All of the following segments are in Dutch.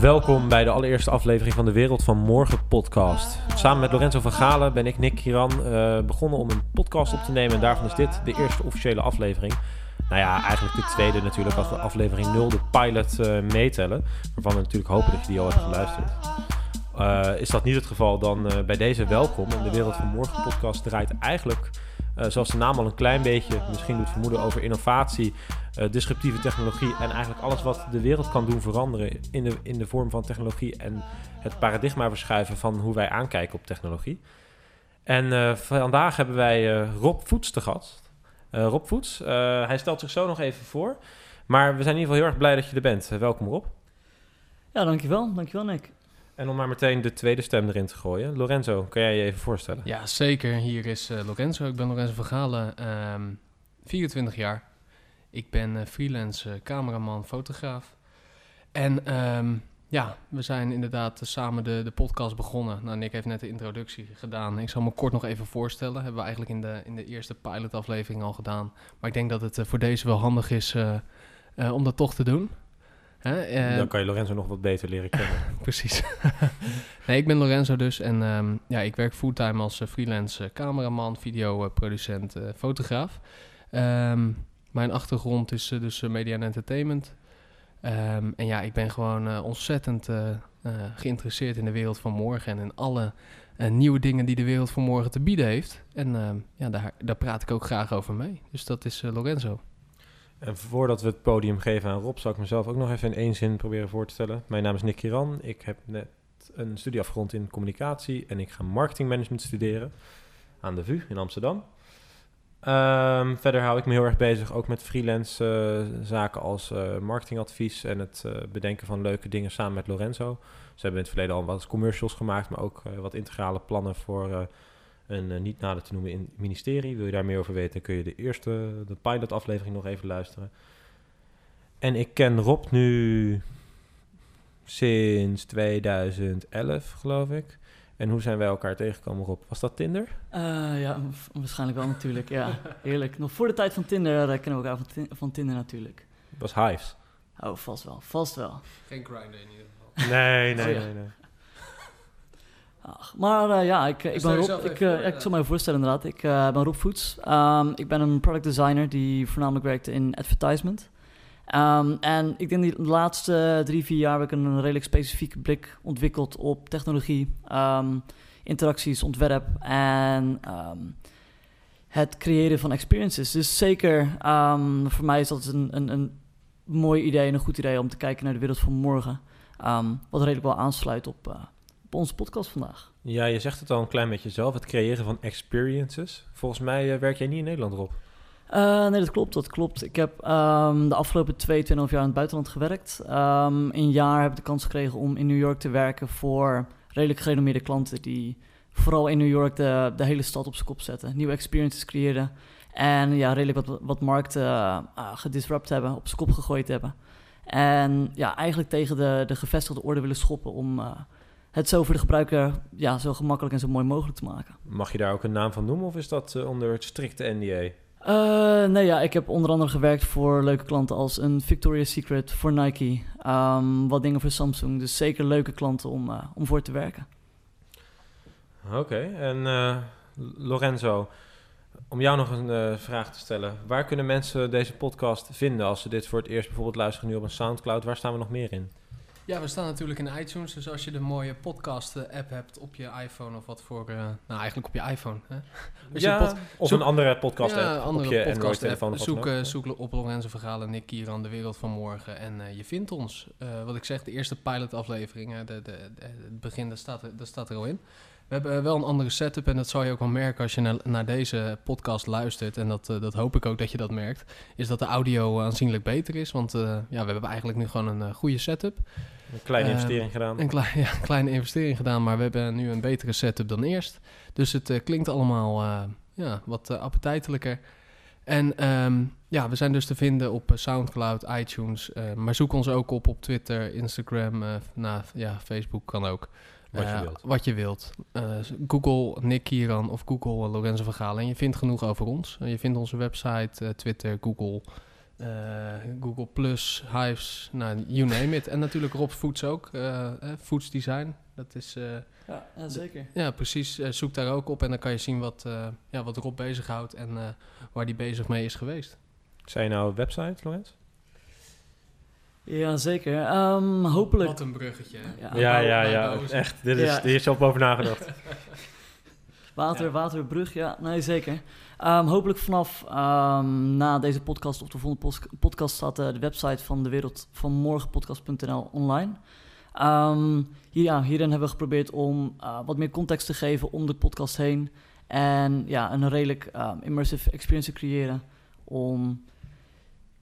Welkom bij de allereerste aflevering van de Wereld van Morgen podcast. Samen met Lorenzo van Galen ben ik, Nick Kiran, eh, begonnen om een podcast op te nemen. En daarvan is dit de eerste officiële aflevering. Nou ja, eigenlijk de tweede natuurlijk, als we aflevering 0, de pilot, eh, meetellen. Waarvan we natuurlijk hopen dat je die al hebt geluisterd. Eh, is dat niet het geval, dan eh, bij deze welkom. En de Wereld van Morgen podcast draait eigenlijk, eh, zoals de naam al een klein beetje misschien doet vermoeden, over innovatie, disruptieve technologie en eigenlijk alles wat de wereld kan doen veranderen in de, in de vorm van technologie en het paradigma verschuiven van hoe wij aankijken op technologie. En vandaag hebben wij Rob Voets te gast. Rob Voets, hij stelt zich zo nog even voor. Maar we zijn in ieder geval heel erg blij dat je er bent. Welkom Rob. Ja, dankjewel. Dankjewel, Nick. En om maar meteen de tweede stem erin te gooien. Lorenzo, kan jij je even voorstellen? Ja, zeker. Hier is eh, Lorenzo. Ik ben Lorenzo van Galen, ehm, 24 jaar. Ik ben eh, freelance cameraman, fotograaf. En ehm, ja, we zijn inderdaad eh, samen de, de podcast begonnen. Nou, Nick heeft net de introductie gedaan. Ik zal me kort nog even voorstellen. Hebben we eigenlijk in de, in de eerste pilotaflevering al gedaan. Maar ik denk dat het voor deze wel handig is om dat toch te doen. Hè? eh, Dan kan je Lorenzo nog wat beter leren kennen. Precies. nee, ik ben Lorenzo dus en ehm, ja, ik werk fulltime als eh, freelance eh, cameraman, videoproducent, fotograaf. Ehm, mijn achtergrond is dus media en entertainment. Ehm, en ja, ik ben gewoon ontzettend geïnteresseerd in de wereld van morgen en in alle nieuwe dingen die de wereld van morgen te bieden heeft. En ja, daar, daar praat ik ook graag over mee. Dus dat is Lorenzo. En voordat we het podium geven aan Rob, zal ik mezelf ook nog even in één zin proberen voor te stellen. Mijn naam is Nick Kiran. Ik heb net een studie afgerond in communicatie en ik ga marketingmanagement studeren aan de VU in Amsterdam. Ehm, verder hou ik me heel erg bezig ook met freelance eh, zaken als eh, marketingadvies en het eh, bedenken van leuke dingen samen met Lorenzo. Ze hebben in het verleden al wat commercials gemaakt, maar ook wat integrale plannen voor een eh, niet nader te noemen in ministerie. Wil je daar meer over weten, kun je de eerste, de pilot aflevering nog even luisteren. En ik ken Rob nu sinds 2011, geloof ik. En hoe zijn wij elkaar tegengekomen, Rob? Was dat Tinder? Eh, ja, waarschijnlijk wel natuurlijk. Ja, heerlijk. Nog voor de tijd van Tinder eh, kennen we elkaar van, van Tinder natuurlijk. Het was Hives. Oh, vast wel. Vast wel. Geen grinder in ieder geval. Nee, nee, Oh, ja. nee, nee. Ach, maar eh, ja, ik, eh, ik ben Rob. Ik, eh, voor, ja, ik zal mij voorstellen inderdaad. Ik ben Rob Voets. Ehm, ik ben een product designer die voornamelijk werkte in advertisement. Ehm, en ik denk de laatste drie, vier jaar heb ik een redelijk specifieke blik ontwikkeld op technologie, ehm, interacties, ontwerp en het creëren van experiences. Dus zeker voor mij is dat een, een, een mooi idee en een goed idee om te kijken naar de wereld van morgen. Wat redelijk wel aansluit op, op onze podcast vandaag. Ja, je zegt het al een klein beetje zelf, het creëren van experiences. Volgens mij eh, werk jij niet in Nederland, Rob. Eh, nee, dat klopt, dat klopt. Ik heb ehm, de afgelopen twee, tweeënhalf jaar in het buitenland gewerkt. Ehm een jaar heb ik de kans gekregen om in New York te werken voor redelijk gerenommeerde klanten die vooral in New York de, de hele stad op zijn kop zetten, nieuwe experiences creëren en ja, redelijk wat, wat markten eh, gedisrupt hebben, op zijn kop gegooid hebben. En ja, eigenlijk tegen de, de gevestigde orde willen schoppen om het zo voor de gebruiker ja, zo gemakkelijk en zo mooi mogelijk te maken. Mag je daar ook een naam van noemen of is dat eh, onder het strikte NDA? Eh, nee, ja, ik heb onder andere gewerkt voor leuke klanten als een Victoria's Secret voor Nike. ehm, wat dingen voor Samsung. Dus zeker leuke klanten om, eh, om voor te werken. Oké, en Lorenzo, om jou nog een vraag te stellen. Waar kunnen mensen deze podcast vinden als ze dit voor het eerst bijvoorbeeld luisteren nu op een Soundcloud? Waar staan we nog meer in? Ja, we staan natuurlijk in iTunes. Dus als je de mooie podcast-app hebt op je iPhone of wat voor... eh, nou, eigenlijk op je iPhone. Hè? Als je ja, pod- of zoek- een andere podcast ja, app andere op je Android-telefoon. Zoek, eh, zoek op Lorenzo Vergalen, Nick Kieran, De Wereld van Morgen. En eh, je vindt ons. Wat ik zeg, de eerste pilot-aflevering, de, de, de- het begin, dat staat, er, dat staat er al in. We hebben wel een andere setup en dat zal je ook wel merken als je naar, naar deze podcast luistert. En dat, dat hoop ik ook dat je dat merkt. Is dat de audio aanzienlijk beter is. Want ja, we hebben eigenlijk nu gewoon een goede setup. Een kleine eh, investering gedaan. Een klein, ja, een kleine investering gedaan, maar we hebben nu een betere setup dan eerst. Dus het eh, klinkt allemaal eh, ja, wat appetijtelijker. En ehm, ja, we zijn dus te vinden op Soundcloud, iTunes. maar zoek ons ook op op Twitter, Instagram, nou, ja, Facebook kan ook. Wat je wilt. Wat je wilt. Google Nick Kieran of Google Lorenzo van Galen. En je vindt genoeg over ons. Je vindt onze website, Twitter, Google, eh, Google Plus, Hives, nou, you name it. En natuurlijk Rob Foods ook. eh, eh, Foods Design. Dat is, eh, Ja, ja, zeker. ja precies. Zoek daar ook op en dan kan je zien wat, eh, ja, wat Rob bezighoudt en eh, waar die bezig mee is geweest. Zijn je nou website, Lorenz? Ja, zeker. Ehm, hopelijk. Wat een bruggetje. Ja, ja, ja. Echt, dit is, Ja. hier is zelf over nagedacht. Water, Ja. waterbrug, ja, nee, zeker. Ehm, hopelijk vanaf ehm, na deze podcast of de volgende podcast staat eh, de website van de wereld van morgenpodcast.nl online. Ehm, hier, ja, hierin hebben we geprobeerd om eh, wat meer context te geven om de podcast heen. En ja, een redelijk ehm, immersive experience te creëren om,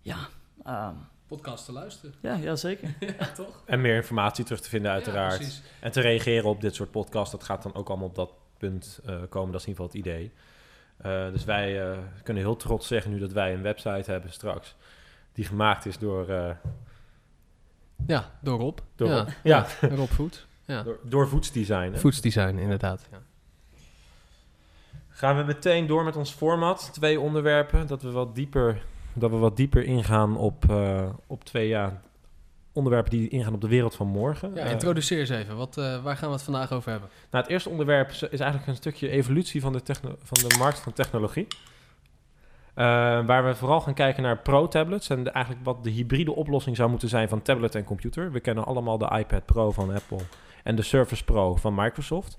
ja, ehm, Podcast te luisteren. ja, ja, zeker. ja, toch? En meer informatie terug te vinden uiteraard. en te reageren op dit soort podcasts. Dat gaat dan ook allemaal op dat punt eh, komen. Dat is in ieder geval het idee. Eh, dus wij eh, kunnen heel trots zeggen nu dat wij een website hebben straks. Die gemaakt is door, Ja, door Rob. door, ja, ja. Rob Food. Ja. door, door Voets Design. hè. Foods Design, inderdaad. Ja. Gaan we meteen door met ons format. Twee onderwerpen. Dat we wat dieper, dat we wat dieper ingaan op, op twee ja, onderwerpen die ingaan op de wereld van morgen. Ja, Eh, introduceer eens even. Wat, eh, waar gaan we het vandaag over hebben? Nou, het eerste onderwerp is eigenlijk een stukje evolutie van de, van de markt van technologie. Eh, waar we vooral gaan kijken naar pro-tablets en de- eigenlijk wat de hybride oplossing zou moeten zijn van tablet en computer. We kennen allemaal de iPad Pro van Apple en de Surface Pro van Microsoft.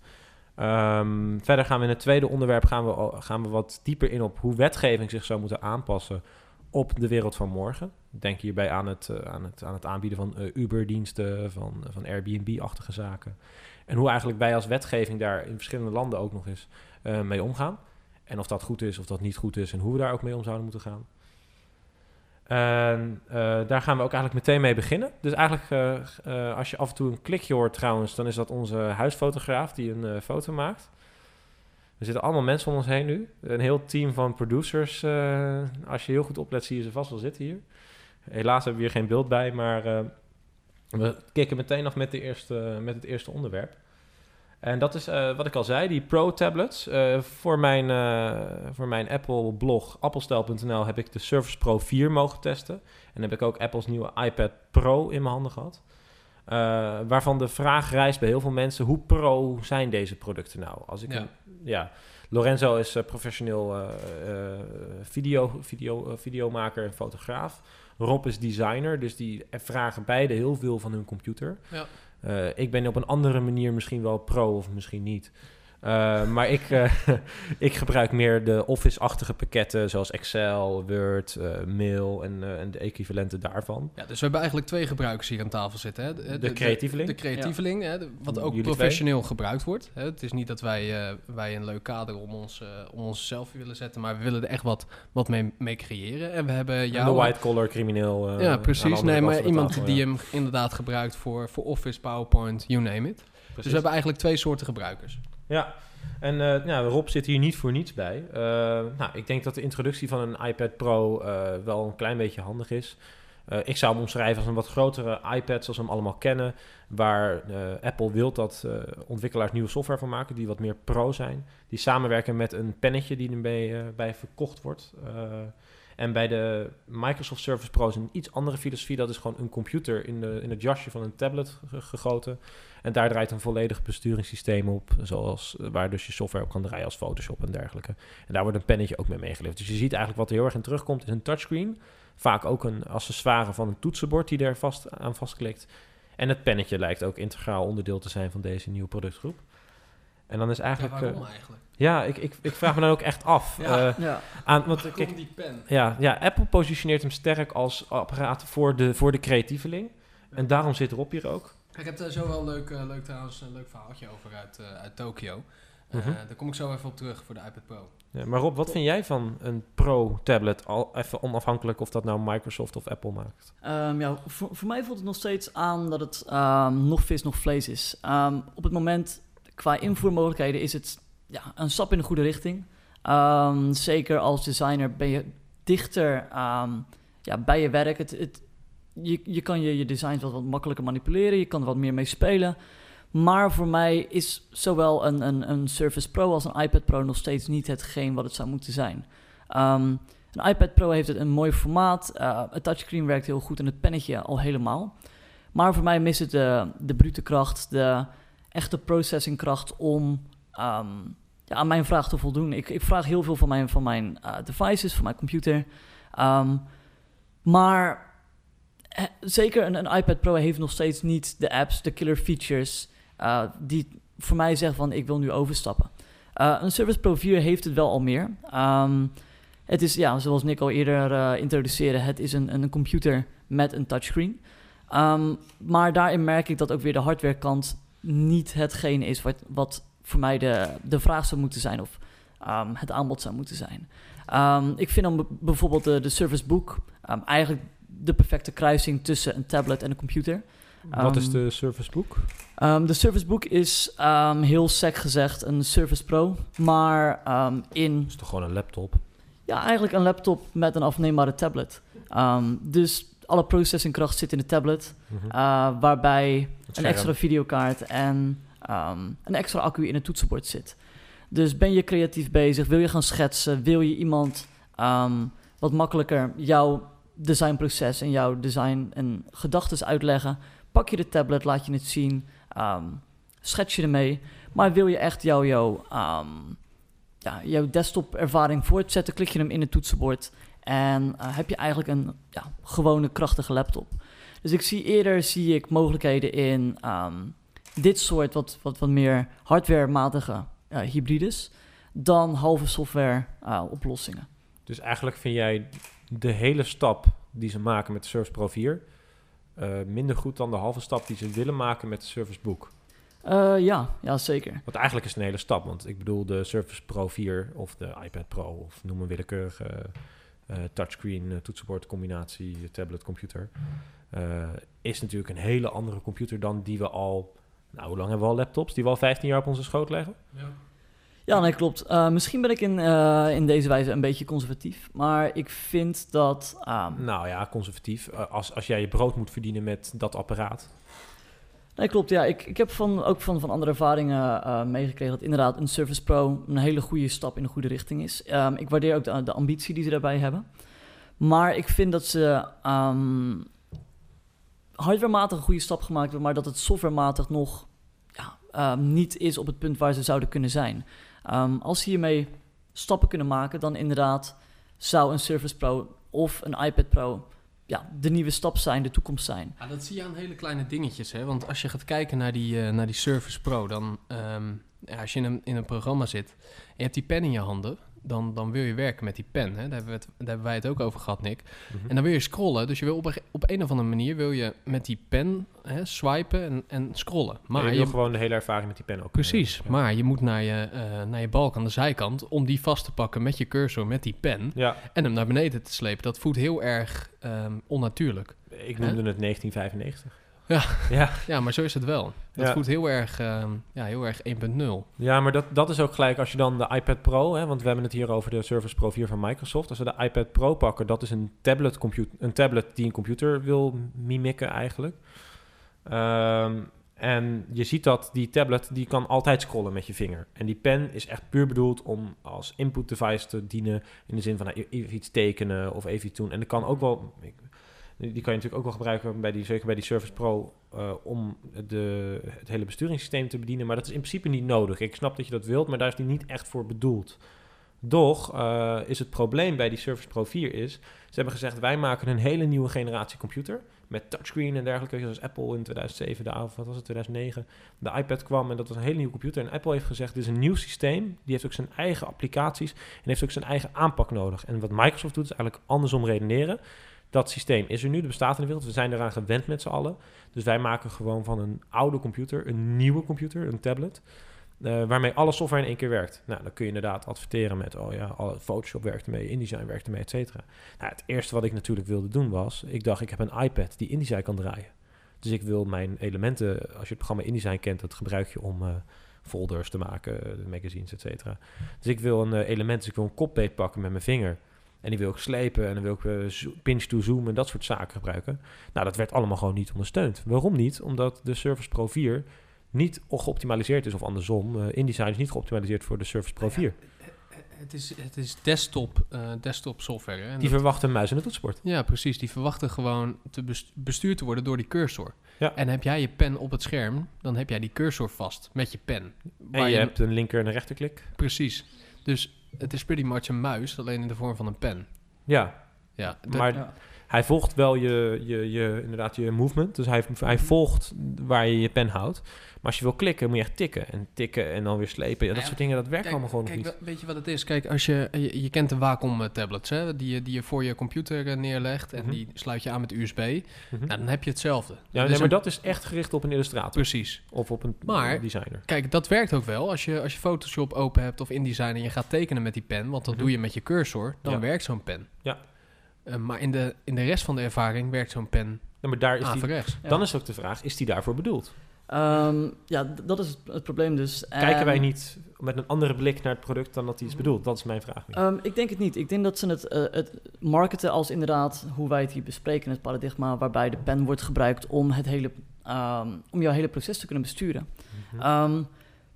Ehm, verder gaan we in het tweede onderwerp gaan we, gaan we wat dieper in op hoe wetgeving zich zou moeten aanpassen op de wereld van morgen. Denk hierbij aan het, eh, aan het, aan het aanbieden van eh, Uber-diensten, van, van Airbnb-achtige zaken. En hoe eigenlijk wij als wetgeving daar in verschillende landen ook nog eens eh, mee omgaan. En of dat goed is, of dat niet goed is en hoe we daar ook mee om zouden moeten gaan. En eh, daar gaan we ook eigenlijk meteen mee beginnen. Dus eigenlijk, eh, eh, als je af en toe een klikje hoort trouwens, dan is dat onze huisfotograaf die een eh, foto maakt. Er zitten allemaal mensen om ons heen nu. Een heel team van producers. eh, als je heel goed oplet, zie je ze vast wel zitten hier. Helaas hebben we hier geen beeld bij, maar eh, we kicken meteen af met, de eerste, met het eerste onderwerp. En dat is eh, wat ik al zei, die Pro-tablets. Voor, mijn, voor mijn Apple-blog appelstijl.nl heb ik de Surface Pro 4 mogen testen. En heb ik ook Apples nieuwe iPad Pro in mijn handen gehad. Eh, waarvan de vraag rijst bij heel veel mensen, hoe pro zijn deze producten nou? Als ik Ja. een- ja, Lorenzo is eh, professioneel eh, video, video, videomaker en fotograaf. Rob is designer, dus die vragen beide heel veel van hun computer. Ja. Ik ben op een andere manier misschien wel pro of misschien niet. Eh, maar ik, eh, ik gebruik meer de Office-achtige pakketten zoals Excel, Word, eh, Mail en, en de equivalenten daarvan. Ja, dus we hebben eigenlijk twee gebruikers hier aan tafel zitten. Hè? De, De creatieveling. De, creatieveling, hè? de- wat ook Jullie professioneel gebruikt wordt. Hè? Het is niet dat wij, wij een leuk kader om ons, om ons selfie willen zetten, maar we willen er echt wat, wat mee, mee creëren. En we hebben jou... de white-collar crimineel. ja, de precies. Nee, maar de iemand tafel, die ja. hem inderdaad gebruikt voor, voor Office, PowerPoint, you name it. Dus we hebben eigenlijk twee soorten gebruikers. Ja, en eh, Rob zit hier niet voor niets bij. Eh, nou, ik denk dat de introductie van een iPad Pro eh, wel een klein beetje handig is. Ik zou hem omschrijven als een wat grotere iPad, zoals we hem allemaal kennen. Waar Apple wil dat ontwikkelaars nieuwe software van maken die wat meer pro zijn. Die samenwerken met een pennetje die erbij bij verkocht wordt. En bij de Microsoft Surface Pro is een iets andere filosofie. Dat is gewoon een computer in, de, in het jasje van een tablet ge- gegoten. En daar draait een volledig besturingssysteem op, zoals, waar dus je software op kan draaien als Photoshop en dergelijke. En daar wordt een pennetje ook mee meegeleverd. Dus je ziet eigenlijk wat er heel erg in terugkomt, is een touchscreen. Vaak ook een accessoire van een toetsenbord die er vast aan vastklikt. En het pennetje lijkt ook integraal onderdeel te zijn van deze nieuwe productgroep. En dan is Ja, eigenlijk... eh, waarom eigenlijk? Ja, ik, ik, ik vraag me dan ook echt af. Ja. eh, Ja, aan, want, kijk, die pen? ja, ja, Apple positioneert hem sterk als apparaat voor de, voor de creatieveling. En daarom zit Rob hier ook. Ik heb daar zo wel leuk, eh, leuk trouwens een leuk verhaaltje over uit, eh, uit Tokio. Eh, Mhm. Daar kom ik zo even op terug voor de iPad Pro. Ja, maar Rob, wat vind jij van een Pro-tablet? Al even onafhankelijk of dat nou Microsoft of Apple maakt. Ehm, ja voor, voor mij voelt het nog steeds aan dat het ehm, nog vis, nog vlees is. Ehm, op het moment, qua invoermogelijkheden, is het ja, een stap in de goede richting. Ehm, zeker als designer ben je dichter ehm, ja, bij je werk. Het, het, je, je kan je, je designs wat, wat makkelijker manipuleren, je kan er wat meer mee spelen. Maar voor mij is zowel een, een, een Surface Pro als een iPad Pro nog steeds niet hetgeen wat het zou moeten zijn. Ehm, een iPad Pro heeft een mooi formaat, uh, het touchscreen werkt heel goed en het pennetje al helemaal. Maar voor mij mist het de, de brute kracht, de echte processingkracht om aan mijn vraag te voldoen. Ik, ik, vraag heel veel van mijn, van mijn uh, devices, van mijn computer. Ehm, maar eh, zeker een, een, iPad Pro heeft nog steeds niet de apps, de killer features, uh, die voor mij zeggen van ik wil nu overstappen. een Surface Pro 4 heeft het wel al meer. Um, het is, ja, zoals Nick al eerder introduceerde, het is een, een computer met een touchscreen. Um, maar daarin merk ik dat ook weer de hardwarekant niet hetgeen is wat, wat voor mij de, de vraag zou moeten zijn of um, het aanbod zou moeten zijn. Um, ik vind dan bijvoorbeeld de, de Surface Book eigenlijk de perfecte kruising tussen een tablet en een computer. Wat is de Surface Book? de Surface Book is heel sec gezegd een Surface Pro, maar in... Het is toch gewoon een laptop? Ja, eigenlijk een laptop met een afneembare tablet. Dus alle processingkracht zit in de tablet, mm -hmm. uh, waarbij een extra videokaart en um, een extra accu in het toetsenbord zit. Dus ben je creatief bezig, wil je gaan schetsen, wil je iemand um, wat makkelijker jouw designproces en jouw design en gedachten uitleggen, pak je de tablet, laat je het zien, schets je ermee. Maar wil je echt jouw, jouw ja, jouw desktop ervaring voortzetten, klik je hem in het toetsenbord en uh, heb je eigenlijk een ja, gewone krachtige laptop. Dus ik zie eerder zie ik mogelijkheden in um, dit soort wat, wat, wat meer hardwarematige uh, hybrides dan halve software uh, oplossingen. Dus eigenlijk vind jij de hele stap die ze maken met de Surface Pro 4 minder goed dan de halve stap die ze willen maken met de Surface Book? Ja, ja, zeker. Want eigenlijk is het een hele stap. Want ik bedoel, de Surface Pro 4 of de iPad Pro... of noem een willekeurige touchscreen, toetsenbord combinatie, tablet, computer... is natuurlijk een hele andere computer dan die we al... Nou, hoe lang hebben we al laptops? Die we al 15 jaar op onze schoot leggen? Ja. Ja, nee, klopt. misschien ben ik in, in deze wijze een beetje conservatief. Maar ik vind dat... Um... Nou ja, conservatief. als, als jij je brood moet verdienen met dat apparaat... Nee, klopt. Ja, ik, ik heb van, ook van, van andere ervaringen uh, meegekregen dat inderdaad een Surface Pro een hele goede stap in de goede richting is. Um, ik waardeer ook de, de, ambitie die ze daarbij hebben. Maar ik vind dat ze um, hardwarematig een goede stap gemaakt maar dat het softwarematig nog ja, um, niet is op het punt waar ze zouden kunnen zijn. als ze hiermee stappen kunnen maken, dan inderdaad zou een Surface Pro of een iPad Pro ja, de nieuwe stap zijn, de toekomst zijn. Dat zie je aan hele kleine dingetjes. Hè? Want als je gaat kijken naar die, uh, naar die Surface Pro, dan ja, als je in een, in een programma zit en je hebt die pen in je handen, dan, dan wil je werken met die pen. Hè? Daar, hebben we het, daar hebben wij het ook over gehad, Nick. En dan wil je scrollen. Dus je wil op, een, op een of andere manier wil je met die pen hè, swipen en, en scrollen. Maar je wil gewoon de hele ervaring met die pen ook. Precies. Maar je moet naar je, uh, naar je balk aan de zijkant om die vast te pakken met je cursor, met die pen. Ja. En hem naar beneden te slepen. Dat voelt heel erg um, onnatuurlijk. Ik noemde het 1995. Ja. Ja. ja, maar zo is het wel. Dat ja. voelt heel erg, uh, ja, heel erg 1.0. Ja, maar dat, dat is ook gelijk als je dan de iPad Pro, hè, want we hebben het hier over de Surface Pro 4 van Microsoft. Als we de iPad Pro pakken, dat is een tablet, computer, een tablet die een computer wil mimiken eigenlijk. Um, en je ziet dat die tablet, die kan altijd scrollen met je vinger. En die pen is echt puur bedoeld om als input device te dienen. In de zin van nou, even iets tekenen of even iets doen. En dat kan ook wel... Die kan je natuurlijk ook wel gebruiken bij die, zeker bij die Surface Pro uh, om de, het hele besturingssysteem te bedienen. Maar dat is in principe niet nodig. Ik snap dat je dat wilt, maar daar is die niet echt voor bedoeld. Doch uh, is het probleem bij die Surface Pro 4 is, ze hebben gezegd wij maken een hele nieuwe generatie computer met touchscreen en dergelijke, zoals Apple in 2007, de, wat was het, 2009, de iPad kwam en dat was een hele nieuwe computer. En Apple heeft gezegd, dit is een nieuw systeem, die heeft ook zijn eigen applicaties en heeft ook zijn eigen aanpak nodig. En wat Microsoft doet, is eigenlijk andersom redeneren. Dat systeem is er nu, dat bestaat in de wereld. We zijn eraan gewend met z'n allen. Dus wij maken gewoon van een oude computer een nieuwe computer, een tablet. Uh, waarmee alle software in één keer werkt. Nou, dan kun je inderdaad adverteren met, oh ja, Photoshop werkt ermee, InDesign werkt ermee, et cetera. Nou, het eerste wat ik natuurlijk wilde doen was, ik dacht, ik heb een iPad die InDesign kan draaien. Dus ik wil mijn elementen, als je het programma InDesign kent, dat gebruik je om uh, folders te maken, magazines, et cetera. Dus ik wil een element, dus ik wil een kopbeet pakken met mijn vinger. En die wil ik slepen en dan wil ik uh, pinch to zoom en dat soort zaken gebruiken. Nou, dat werd allemaal gewoon niet ondersteund. Waarom niet? Omdat de Surface Pro 4 niet geoptimaliseerd is, of andersom, eh, InDesign is niet geoptimaliseerd voor de Surface Pro 4. Het is, het is desktop, eh, desktop software. Hè? En Die dat- verwacht een muis en een toetsenbord. ja, precies. Die verwachten gewoon te bes- bestuurd te worden door die cursor. Ja. En heb jij je pen op het scherm, dan heb jij die cursor vast met je pen. En Waar je hebt een linker en een rechterklik. Precies. Dus het is pretty much een muis, alleen in de vorm van een pen. Ja, Ja, dat- maar Ja. Hij volgt wel je, je, je, inderdaad je movement. Dus hij, hij volgt waar je je pen houdt. Maar als je wil klikken, moet je echt tikken. En tikken en dan weer slepen. Ja, dat Ja, soort dingen, dat werkt Kijk, allemaal gewoon kijk, nog niet. we- Weet je wat het is? Kijk, als je, je, je kent de Wacom eh, tablets, hè? Die, je- die je voor je computer eh, neerlegt en Mhm. die sluit je aan met USB. Mhm. Nou, dan heb je hetzelfde. Ja, nee, maar een- dat is echt gericht op een illustrator. Precies. Of op een Maar- designer. Kijk, dat werkt ook wel. Als je, als je Photoshop open hebt of InDesign en je gaat tekenen met die pen, want dat Mhm. doe je met je cursor, dan Ja. werkt zo'n pen. Ja. Eh, maar in de, in de rest van de ervaring werkt zo'n pen Ja, maar daar is die. Ja. dan is ook de vraag, is die daarvoor bedoeld? Ehm, ja, dat is het, het probleem dus. Kijken En, wij niet met een andere blik naar het product dan dat die is bedoeld? Dat is mijn vraag. ehm, ik denk het niet. Ik denk dat ze het, eh, het marketen als inderdaad, hoe wij het hier bespreken, het paradigma waarbij de pen wordt gebruikt om, het hele, ehm, om jouw hele proces te kunnen besturen. Mhm. Ehm,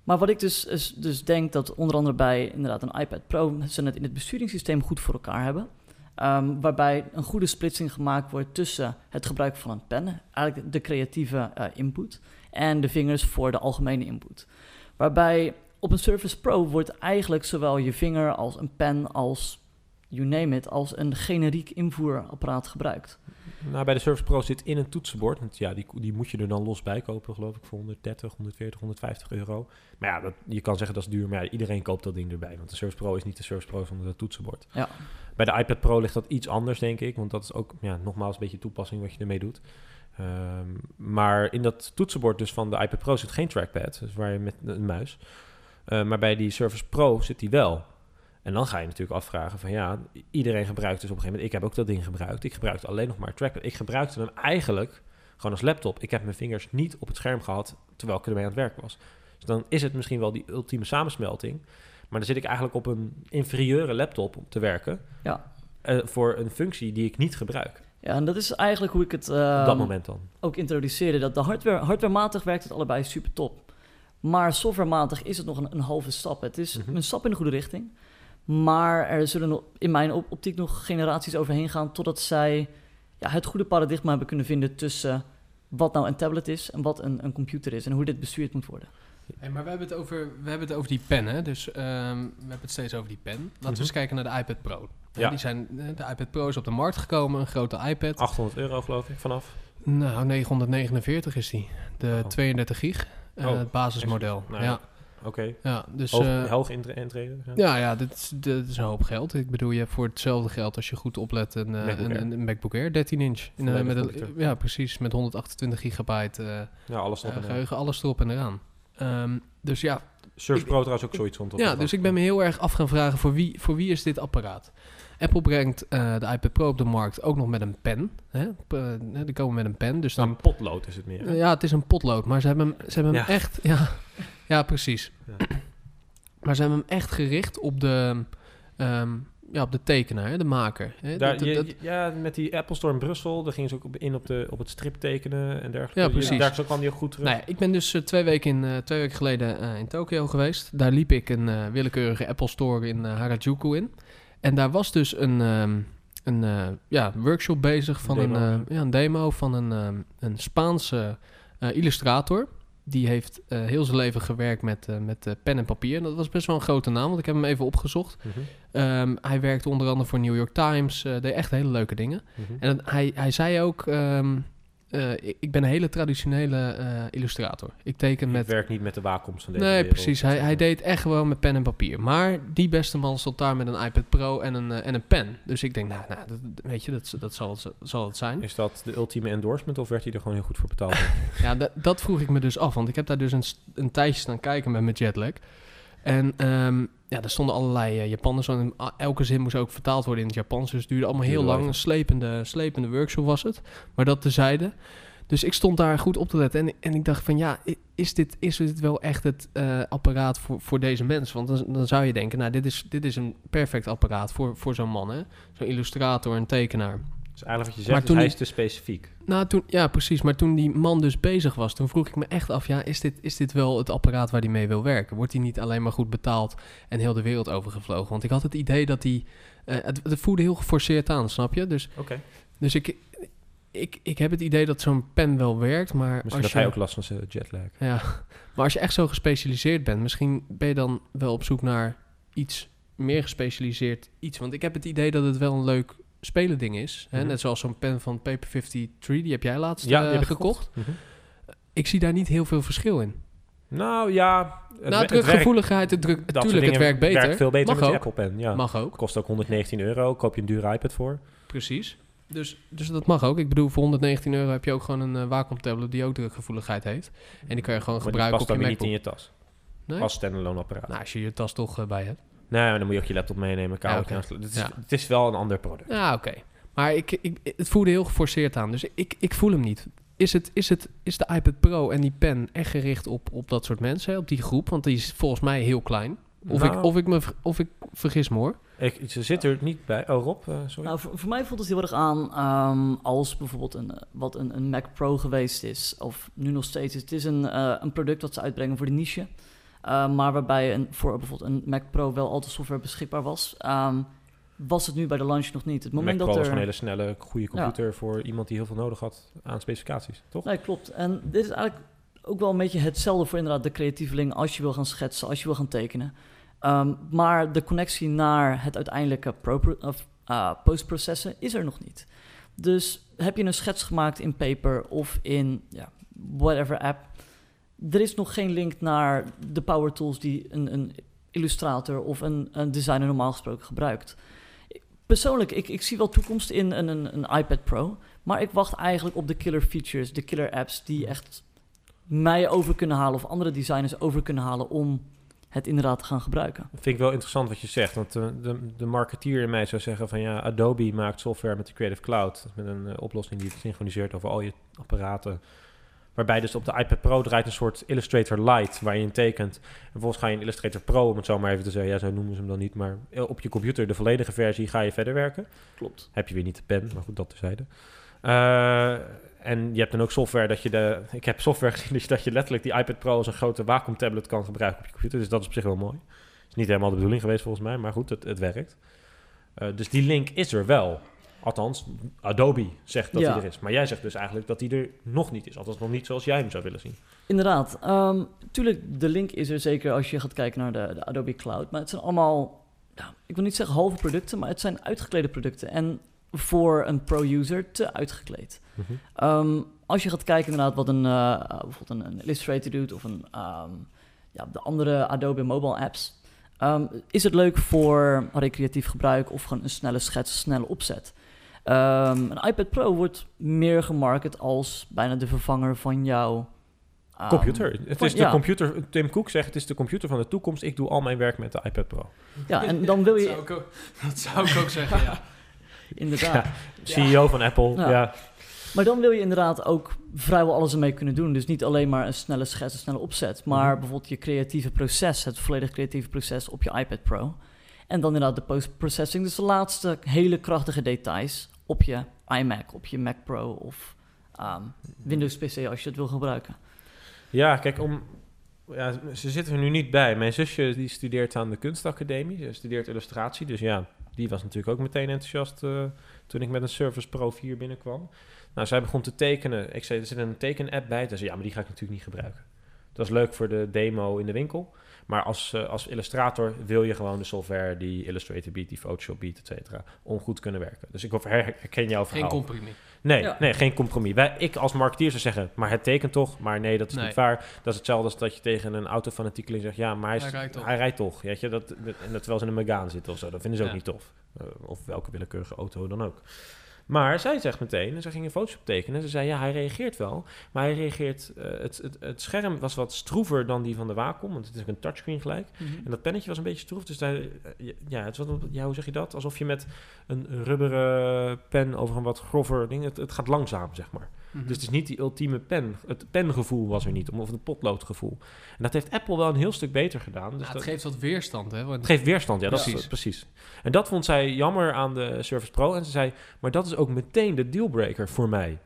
maar wat ik dus, is- dus denk dat onder andere bij inderdaad een iPad Pro ze het in het besturingssysteem goed voor elkaar hebben. Ehm, waarbij een goede splitsing gemaakt wordt tussen het gebruik van een pen, eigenlijk de creatieve eh, input, en de vingers voor de algemene input. Waarbij op een Surface Pro wordt eigenlijk zowel je vinger als een pen als you name it, als een generiek invoerapparaat gebruikt. Nou, bij de Surface Pro zit in een toetsenbord. Want ja, die, die moet je er dan los bij kopen, geloof ik, voor 130, 140, 150 euro. Maar ja, dat, je kan zeggen dat is duur, maar ja, iedereen koopt dat ding erbij. Want de Surface Pro is niet de Surface Pro van het toetsenbord. Ja. Bij de iPad Pro ligt dat iets anders, denk ik. Want dat is ook, ja, nogmaals, een beetje toepassing wat je ermee doet. Ehm, maar in dat toetsenbord dus van de iPad Pro zit geen trackpad, dus waar je met een muis. Eh, maar bij die Surface Pro zit die wel. En dan ga je natuurlijk afvragen van ja, iedereen gebruikt dus op een gegeven moment. Ik heb ook dat ding gebruikt. Ik gebruikte alleen nog maar trackpad. Ik gebruikte hem eigenlijk gewoon als laptop. Ik heb mijn vingers niet op het scherm gehad terwijl ik ermee aan het werk was. Dus dan is het misschien wel die ultieme samensmelting. Maar dan zit ik eigenlijk op een inferieure laptop om te werken. Ja. eh, voor een functie die ik niet gebruik. Ja, en dat is eigenlijk hoe ik het op ehm, dat moment dan. ook introduceerde. Dat de hardware, hardwarematig werkt het allebei super top. Maar softwarematig is het nog een, een halve stap. Het is Mhm. een stap in de goede richting. Maar er zullen in mijn op- optiek nog generaties overheen gaan totdat zij ja, het goede paradigma hebben kunnen vinden tussen wat nou een tablet is en wat een, een computer is en hoe dit bestuurd moet worden. Hey, maar we hebben, het over, we hebben het over die pen, hè? Dus ehm, we hebben het steeds over die pen. Laten we Mhm. eens kijken naar de iPad Pro. Ja. Die zijn, eh, de iPad Pro is op de markt gekomen, een grote iPad. 800 euro geloof ik vanaf. Nou, 949 is die. De Oh. 32 gig, eh, Oh, het basismodel. nou ja. ja. Oké. Ja, dus... Hoog, eh, hoog intre- intreden. Ja. ja, ja, dit is, dit is een hoop geld. Ik bedoel, je hebt voor hetzelfde geld, als je goed oplet, een, eh, MacBook een, Air. een, een MacBook Air 13 inch. In, eh, met een, ja, precies, met 128 gigabyte eh, Ja, alles erop eh, geheugen, alles erop en eraan. Ehm, dus ja, Ik- Pro trouwens ook zoiets rond. Ja, dus ik ben me heel erg af gaan vragen voor wie, voor wie is dit apparaat? Apple brengt eh, de iPad Pro op de markt ook nog met een pen. Hè? Eh, die komen met een pen, dus dan... een potlood is het meer. hè? Ja, het is een potlood, maar ze hebben hem, ze hebben hem echt... Ja, ja precies. Ja. Maar ze hebben hem echt gericht op de, ehm, ja, op de tekenaar, hè, de maker. Hè? Daar, Dat- je- dat- je- ja, met die Apple Store in Brussel, daar gingen ze ook op, in op, de, op het strip tekenen en dergelijke. Ja, precies. Daar kwam die ook goed terug. Nou ja, ik ben dus eh, twee, weken in, twee weken geleden in Tokio geweest. Daar liep ik een willekeurige Apple Store in Harajuku in. En daar was dus een, ehm, een eh, ja, workshop bezig van Demo, een, eh, ja. een demo van een, ehm, een Spaanse eh, illustrator. Die heeft heel zijn leven gewerkt met, met pen en papier. En dat was best wel een grote naam, want ik heb hem even opgezocht. Mhm, Ehm, hij werkte onder andere voor New York Times, deed echt hele leuke dingen. mhm. En dat- hij, hij zei ook, eh, ik, ik ben een hele traditionele eh, illustrator. Ik teken Ik met... werk niet met de waakoms van deze Nee, wereld. precies. Hij, hij deed echt gewoon met pen en papier. Maar die beste man stond daar met een iPad Pro en een, eh, en een pen. Dus ik denk, nou, nou dat, weet je, dat, dat zal, het, zal het zijn. Is dat de ultieme endorsement of werd hij er gewoon heel goed voor betaald? Ja, dat, dat vroeg ik me dus af. Want ik heb daar dus een, een tijdje staan kijken met mijn jetlag. En ehm, ja, er stonden allerlei uh, Japanners. En a- elke zin moest ook vertaald worden in het Japans. Dus het duurde allemaal heel Duurde lang. Een slepende, slepende workshop was het. Maar dat tezijde. Dus ik stond daar goed op te letten. En, en ik dacht van ja, is dit, is dit wel echt het eh, apparaat voor, voor deze mens? Want dan, dan zou je denken, nou dit is, dit is een perfect apparaat voor, voor zo'n man. Zo'n illustrator en tekenaar. Dus eigenlijk wat je Maar zegt, is toen hij die- is te specifiek. Nou, toen, ja, precies. Maar toen die man dus bezig was, toen vroeg ik me echt af... ja, is dit, is dit wel het apparaat waar hij mee wil werken? Wordt hij niet alleen maar goed betaald en heel de wereld overgevlogen? Want ik had het idee dat hij... eh, het, het voelde heel geforceerd aan, snap je? Dus, Oké. dus ik, ik, ik heb het idee dat zo'n pen wel werkt, maar Misschien als dat je... hij ook last van zijn jetlag. Ja, maar als je echt zo gespecialiseerd bent, misschien ben je dan wel op zoek naar iets meer gespecialiseerd iets. Want ik heb het idee dat het wel een leuk spelending is. Hè? Mhm. Net zoals zo'n pen van Paper 53, die heb jij laatst Ja, eh, die heb ik gekocht. Mhm. Ik zie daar niet heel veel verschil in. Nou ja, het, nou, drukgevoeligheid, het druk, natuurlijk, het werkt beter. werkt veel beter Mag met ook. Apple Pen. Ja. Mag ook, Kost ook 119 euro. Koop je een dure iPad voor. precies. Dus, dus dat mag ook. Ik bedoel, voor 119 euro heb je ook gewoon een uh, Wacom tablet die ook drukgevoeligheid heeft. En die kan je gewoon Maar gebruiken past op je dan weer niet MacBook. in je tas. Nee? Als standalone apparaat. Nou, als je je tas toch eh, bij hebt. Nee, maar dan moet je ook je laptop meenemen. Ja, kabel oké. aansluiten. Het, is, Ja. het is wel een ander product. Ja, oké. Maar ik, ik, het voelde heel geforceerd aan. Dus ik, ik voel hem niet. Is, het, is, het, is de iPad Pro en die pen echt gericht op, op dat soort mensen? Op die groep? Want die is volgens mij heel klein. Of, Nou, ik, of, ik, me, of ik vergis me hoor. ik, ze zit er niet bij. Oh, Rob, eh, sorry. Nou, voor, voor mij voelt het heel erg aan ehm, als bijvoorbeeld een, eh, wat een, een Mac Pro geweest is, of nu nog steeds. Het is een, eh, een product dat ze uitbrengen voor de niche, eh, maar waarbij een, voor bijvoorbeeld een Mac Pro wel al de software beschikbaar was. Ehm, was het nu bij de launch nog niet. Het Mac moment Pro dat was er... een hele snelle, goede computer voor iemand die heel veel nodig had aan specificaties, toch? Nee, klopt. En dit is eigenlijk ook wel een beetje hetzelfde voor inderdaad de creatieveling als je wil gaan schetsen, als je wil gaan tekenen. Ehm, maar de connectie naar het uiteindelijke pro- of, uh, postprocessen is er nog niet. Dus heb je een schets gemaakt in Paper of in ja, whatever app, er is nog geen link naar de power tools die een, een illustrator of een, een designer normaal gesproken gebruikt. Persoonlijk, ik, ik zie wel toekomst in een, een, een iPad Pro, maar ik wacht eigenlijk op de killer features, de killer apps die echt mij over kunnen halen of andere designers over kunnen halen om het inderdaad te gaan gebruiken. Dat vind ik wel interessant wat je zegt. Want de, de, de marketeer in mij zou zeggen van ja, Adobe maakt software met de Creative Cloud. Met een eh, oplossing die het synchroniseert over al je apparaten. Waarbij dus op de iPad Pro draait een soort Illustrator Lite waar je in tekent. En vervolgens ga je in Illustrator Pro, om het zo maar even te zeggen, ja, zo noemen ze hem dan niet, maar op je computer, de volledige versie, ga je verder werken. Klopt. Heb je weer niet de pen, maar goed, dat terzijde. Eh en je hebt dan ook software dat je de... Ik heb software gezien dat je, dat je letterlijk die iPad Pro als een grote Wacom tablet kan gebruiken op je computer. Dus dat is op zich wel mooi. Is niet helemaal de bedoeling geweest volgens mij, maar goed, het, het werkt. Eh, dus die link is er wel. Althans, Adobe zegt dat Ja. hij er is. Maar jij zegt dus eigenlijk dat hij er nog niet is. Althans nog niet zoals jij hem zou willen zien. Inderdaad. Ehm tuurlijk, de link is er zeker als je gaat kijken naar de, de Adobe Cloud. Maar het zijn allemaal, ik wil niet zeggen halve producten, maar het zijn uitgeklede producten. En voor een pro-user te uitgekleed. Ehm, als je gaat kijken inderdaad wat een, eh, eh, bijvoorbeeld een, een Illustrator doet of een, ehm, ja, de andere Adobe mobile apps, is het leuk voor recreatief gebruik of gewoon een snelle schets, een snelle opzet. Ehm, een iPad Pro wordt meer gemarket als bijna de vervanger van jouw ehm, computer. Het van- is de ja. computer. Tim Cook zegt het is de computer van de toekomst. Ik doe al mijn werk met de iPad Pro. Ja, en dan wil dat, je zou ik ook, dat zou ik ook zeggen, ja. inderdaad. CEO van Apple. Ja. Ja. Maar dan wil je inderdaad ook vrijwel alles ermee kunnen doen. Dus niet alleen maar een snelle schets, een snelle opzet, maar Mhm. bijvoorbeeld je creatieve proces, het volledig creatieve proces op je iPad Pro. En dan inderdaad de post-processing, dus de laatste hele krachtige details op je iMac, op je Mac Pro of ehm, Windows PC als je het wil gebruiken. Ja, kijk, om, ja, ze zitten er nu niet bij. Mijn zusje die studeert aan de kunstacademie. Ze studeert illustratie. Dus ja, die was natuurlijk ook meteen enthousiast eh, toen ik met een Surface Pro 4 binnenkwam. Nou, zij begon te tekenen. Ik zei, er zit een teken-app bij. Toen zei ja, maar die ga ik natuurlijk niet gebruiken. Dat is leuk voor de demo in de winkel. Maar als, eh, als illustrator wil je gewoon de software die Illustrator biedt, die Photoshop biedt, et cetera, om goed te kunnen werken. Dus ik her- herken jouw Geen verhaal. compromis. Nee, Ja. nee, geen compromis. Wij, ik als marketeer zou zeggen, maar het tekent toch? Maar nee, dat is Nee. niet waar. Dat is hetzelfde als dat je tegen een autofanatiekeling zegt... ja, maar hij, is- Hij rijdt toch. Hij rijdt toch weet je? Dat, dat- en dat terwijl ze in een Megane zitten of zo. Dat vinden ze ook Ja. niet tof. Eh, of welke willekeurige auto dan ook. Maar zij zegt meteen, en ze ging een Photoshop tekenen... ze zei, ja, hij reageert wel. Maar hij reageert... eh, het, het, het scherm was wat stroever dan die van de Wacom... want het is ook een touchscreen gelijk. En dat pennetje was een beetje stroef. Dus daar, eh, ja, het wat, ja, hoe zeg je dat? Alsof je met een rubberen pen over een wat grover ding... Het, het gaat langzaam, zeg maar. Mhm. Dus het is niet die ultieme pen. Het pengevoel was er niet, of het potloodgevoel. En dat heeft Apple wel een heel stuk beter gedaan. Dus Ja, het dat- geeft wat weerstand, hè? Want het geeft weerstand, ja, dat Precies. is precies. En dat vond zij jammer aan de Surface Pro. En ze zei, maar dat is ook meteen de dealbreaker voor mij.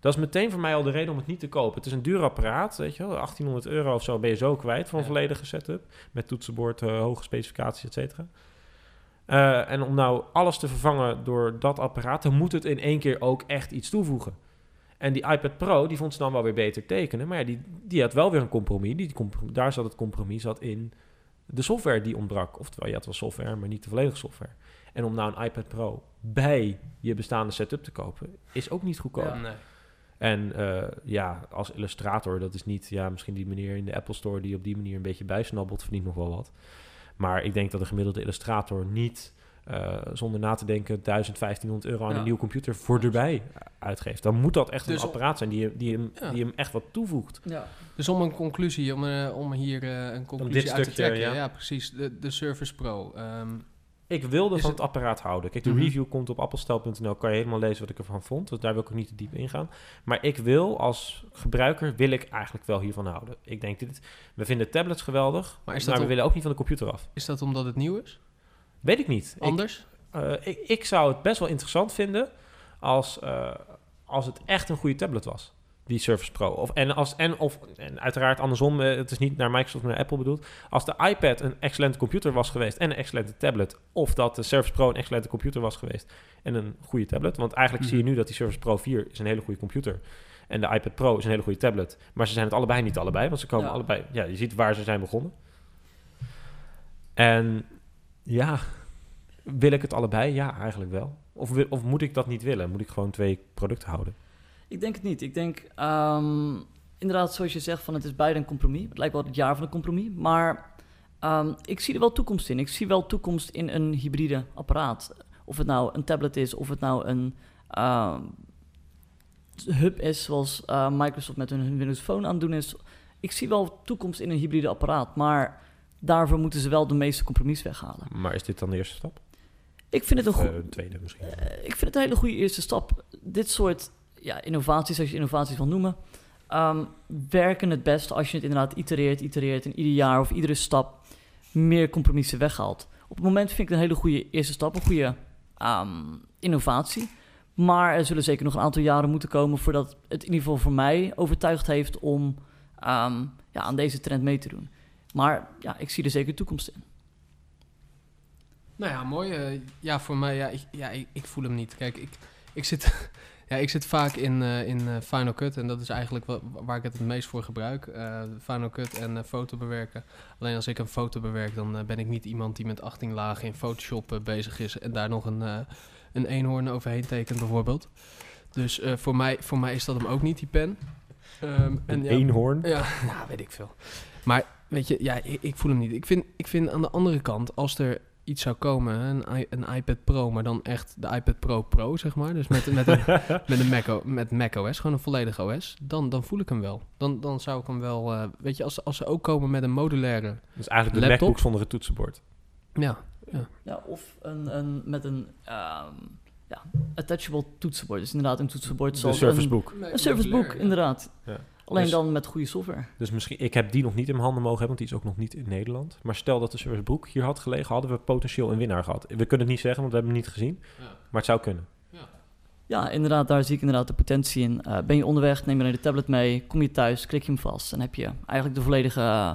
Dat is meteen voor mij al de reden om het niet te kopen. Het is een duur apparaat, weet je wel. 1800 euro of zo ben je zo kwijt voor een Ja. volledige setup. Met toetsenbord, eh, hoge specificaties, et cetera. Eh, en om nou alles te vervangen door dat apparaat... dan moet het in één keer ook echt iets toevoegen. En die iPad Pro, die vond ze dan wel weer beter tekenen. Maar ja, die, die had wel weer een compromis. Die comprom- daar zat het compromis zat in de software die ontbrak. Oftewel, je had wel software, maar niet de volledige software. En om nou een iPad Pro bij je bestaande setup te kopen... is ook niet goedkoop. Ja. Nee. En eh, ja, als illustrator, dat is niet... Ja, misschien die meneer in de Apple Store die op die manier een beetje bijsnabbelt... verdient nog wel wat. Maar ik denk dat een gemiddelde illustrator niet... eh, zonder na te denken 1500 euro aan Ja. een nieuwe computer voor erbij uitgeeft. Dan moet dat echt Dus een om- apparaat zijn die, die, hem, Ja. die hem echt wat toevoegt. Ja. Dus om een conclusie, om, eh, om hier eh, een conclusie uit te trekken. ja. Precies. De, de Surface Pro. Ehm, Ik wilde van het- het apparaat houden. Kijk, de Mhm. review komt op appelstel.nl. Kan je helemaal lezen wat ik ervan vond. Dus daar wil ik ook niet te diep in gaan. Maar ik wil als gebruiker, wil ik eigenlijk wel hiervan houden. Ik denk, dit, we vinden tablets geweldig. Maar is maar dat we willen ook niet van de computer af. is dat omdat het nieuw is? Weet ik niet. Ik, Anders? eh, ik, ik zou het best wel interessant vinden als, eh, als het echt een goede tablet was. Die Surface Pro. Of, en, als, en, of, en uiteraard andersom, eh, het is niet naar Microsoft, maar naar Apple bedoeld. Als de iPad een excellente computer was geweest en een excellente tablet. Of dat de Surface Pro een excellente computer was geweest en een goede tablet. Want eigenlijk Mhm. zie je nu dat die Surface Pro 4 is een hele goede computer. En de iPad Pro is een hele goede tablet. Maar ze zijn het allebei niet allebei, want ze komen Ja. allebei... Ja, je ziet waar ze zijn begonnen. En ja, wil ik het allebei? Ja, eigenlijk wel. Of, of moet ik dat niet willen? Moet ik gewoon twee producten houden? Ik denk het niet. Ik denk, ehm, inderdaad, zoals je zegt, van het is beide een compromis. Het lijkt wel het jaar van een compromis. Maar ehm, ik zie er wel toekomst in. Ik zie wel toekomst in een hybride apparaat. Of het nou een tablet is, of het nou een ehm, hub is, zoals eh, Microsoft met hun Windows Phone aan doen is. Ik zie wel toekomst in een hybride apparaat. Maar daarvoor moeten ze wel de meeste compromis weghalen. Maar is dit dan de eerste stap? Ik vind het een eh, de tweede misschien? Eh, ik vind het een hele goede eerste stap. Dit soort ja, innovaties, als je innovaties wil noemen, ehm, werken het best als je het inderdaad itereert, itereert en ieder jaar of iedere stap meer compromissen weghaalt. Op het moment vind ik het een hele goede eerste stap, een goede ehm, innovatie. Maar er zullen zeker nog een aantal jaren moeten komen voordat het in ieder geval voor mij overtuigd heeft om ehm, ja, aan deze trend mee te doen. Maar ja, ik zie er zeker toekomst in. Nou ja, mooi. eh, ja, voor mij, ja, ik, ja, ik, ik voel hem niet. Kijk, ik, ik, zit, ja, ik zit vaak in, eh, in eh, Final Cut en dat is eigenlijk wat, waar ik het het meest voor gebruik. eh, Final Cut en eh, foto bewerken. Alleen als ik een foto bewerk, dan ben ik niet iemand die met 18 lagen in Photoshop bezig is en daar nog een, eh, een eenhoorn overheen tekent bijvoorbeeld. Dus eh, voor, mij, voor mij is dat hem ook niet, die pen. Ehm, en Een ja, eenhoorn? ja, nou, weet ik veel. Maar weet je, ja, ik, ik voel hem niet. Ik vind, ik vind aan de andere kant, als er iets zou komen, een, een iPad Pro, maar dan echt de iPad Pro Pro, zeg maar. Dus met, met, een, met, een Mac, met Mac OS, gewoon een volledig OS. Dan, dan voel ik hem wel. Dan, dan zou ik hem wel, eh, weet je, als, als ze ook komen met een modulaire, Dus eigenlijk de Laptop? MacBook zonder het toetsenbord. ja. Ja, of een, een, met een ehm, ja, attachable toetsenbord. Dus inderdaad een toetsenbord zoals een, Book. een Surface Book, inderdaad. Ja. Alleen Dus- dan met goede software. Dus misschien, ik heb die nog niet in mijn handen mogen hebben, want die is ook nog niet in Nederland. Maar stel dat de Surface Book hier had gelegen, hadden we potentieel een winnaar gehad. We kunnen het niet zeggen, want we hebben hem niet gezien. Maar het zou kunnen. Ja, inderdaad, daar zie ik inderdaad de potentie in. Eh, ben je onderweg, neem je alleen de tablet mee, kom je thuis, klik je hem vast. En heb je eigenlijk de volledige eh,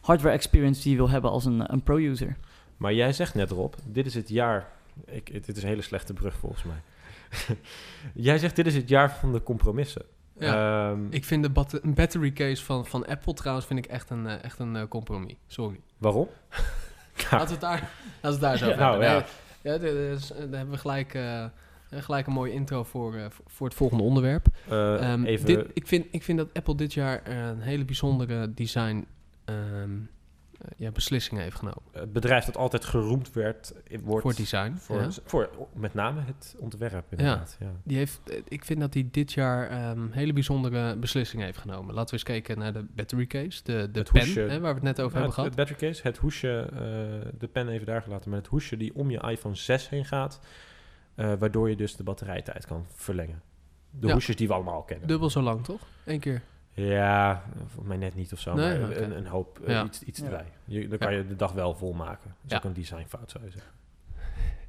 hardware experience die je wil hebben als een, een pro-user. Maar jij zegt net erop, dit is het jaar... Ik, dit is een hele slechte brug volgens mij. jij zegt, dit is het jaar van de compromissen. Ja. Ehm, Ik vind de bat- battery case van, van Apple trouwens vind ik echt een, eh, echt een eh, compromis. Sorry. waarom? Laten we het daar, laten we daar zo over Nou, hebben. ja. Nee, ja, daar hebben we gelijk, eh, gelijk een mooie intro voor, voor het volgende onderwerp. Eh, Ehm, even... dit, ik, vind, ik vind dat Apple dit jaar een hele bijzondere design ehm, eh, ja, beslissing heeft genomen. het bedrijf dat altijd geroemd werd, wordt... voor design. voor, ja. voor met name het ontwerp inderdaad. Ja. Die heeft, eh, ik vind dat hij dit jaar ehm hele bijzondere beslissingen heeft genomen. Laten we eens kijken naar de battery case, de, de Het pen, hoesje. hè, waar we het net over Nou, hebben het, gehad. het battery case, het hoesje, eh, de pen even daar gelaten, maar het hoesje die om je iPhone 6 heen gaat, eh, waardoor je dus de batterijtijd kan verlengen. De hoesjes die we allemaal kennen. Dubbel zo lang, toch? Eén keer. Ja, volgens mij net niet of zo. Nee? maar een, een hoop, eh, Ja. iets, iets Ja. erbij. Je, dan kan je de dag wel volmaken. Dat is Ja. ook een designfout, zou je zeggen.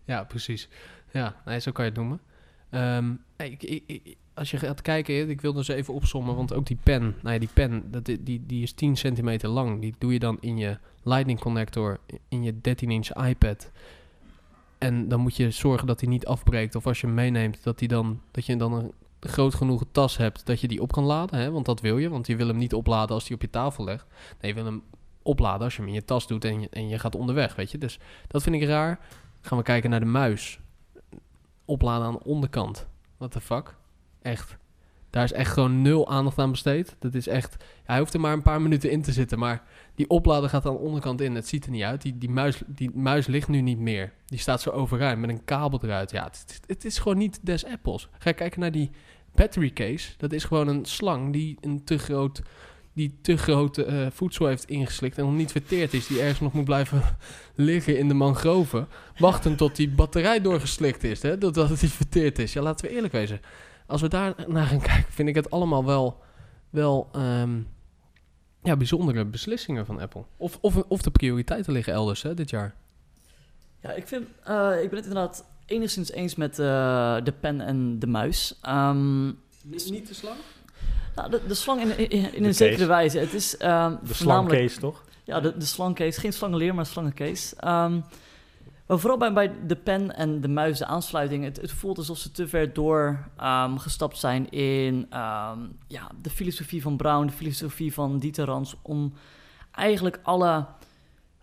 Ja, precies. Ja, nee, zo kan je het noemen. Ehm, ik, ik, ik- als je gaat kijken, ik wil dus even opzommen, want ook die pen, nou ja, die pen, dat, die, die is 10 centimeter lang. Die doe je dan in je lightning connector, in je 13-inch iPad. En dan moet je zorgen dat die niet afbreekt. Of als je hem meeneemt, dat, die dan, dat je dan een groot genoeg tas hebt dat je die op kan laden. Hè? Want dat wil je, want je wil hem niet opladen als die op je tafel legt. Nee, je wil hem opladen als je hem in je tas doet en je, en je gaat onderweg, weet je. Dus dat vind ik raar. Gaan we kijken naar de muis. Opladen aan de onderkant. What the fuck? Echt. Daar is echt gewoon nul aandacht aan besteed. Dat is echt... hij hoeft er maar een paar minuten in te zitten. Maar die oplader gaat aan de onderkant in. Het ziet er niet uit. Die, die, muis, die muis ligt nu niet meer. Die staat zo overeind met een kabel eruit. Ja, het, het- is gewoon niet des apples. Ga kijken naar die battery case. Dat is gewoon een slang die een te groot... Die te grote eh, voedsel heeft ingeslikt en nog niet verteerd is. Die ergens nog moet blijven liggen in de mangroven. Wachten tot die batterij doorgeslikt is. Hè? Dat, dat het verteerd is. Ja, laten we eerlijk wezen. Als we daar naar gaan kijken, vind ik het allemaal wel, wel ehm, ja, bijzondere beslissingen van Apple. Of, of, of de prioriteiten liggen elders hè, dit jaar. Ja, ik, vind, eh, ik ben het inderdaad enigszins eens met eh, de pen en de muis. Ehm, Niet te slang? nou, de, de slang in, in, in De een zekere wijze. Het is ehm, De slangcase, toch? Ja, de, de slangcase. Geen slangenleer, maar slangencase. Ehm maar vooral bij, bij de pen en de muis, de aansluiting, het, het voelt alsof ze te ver door ehm, gestapt zijn in ehm, ja, de filosofie van Brown, de filosofie van Dieter Rans, om eigenlijk alle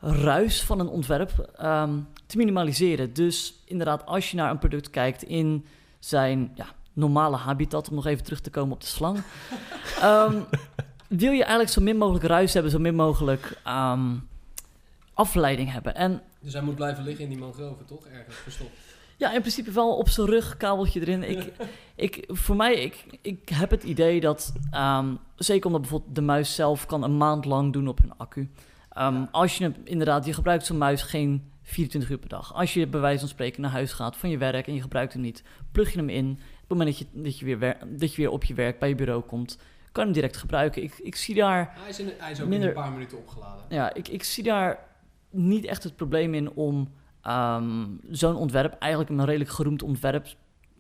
ruis van een ontwerp ehm, te minimaliseren. Dus inderdaad, als je naar een product kijkt in zijn ja, normale habitat, om nog even terug te komen op de slang, ehm, wil je eigenlijk zo min mogelijk ruis hebben, zo min mogelijk ehm, afleiding hebben. En Dus hij moet blijven liggen in die mangroven, toch? Ergens verstopt. ja, in principe wel op zijn rug, kabeltje erin. Ik, ik, voor mij, ik, ik heb het idee dat, ehm, zeker omdat bijvoorbeeld de muis zelf kan een maand lang doen op hun accu. Ehm, Als je hem, inderdaad, je gebruikt zo'n muis geen 24 uur per dag. Als je bij wijze van spreken naar huis gaat van je werk en je gebruikt hem niet, plug je hem in. Op het moment dat je, dat je, weer, wer- dat je weer op je werk bij je bureau komt, kan je hem direct gebruiken. Ik, ik zie daar Hij is, in, hij is ook Minder- in een paar minuten opgeladen. ja, ik, ik zie daar niet echt het probleem in om ehm, zo'n ontwerp, eigenlijk een redelijk geroemd ontwerp,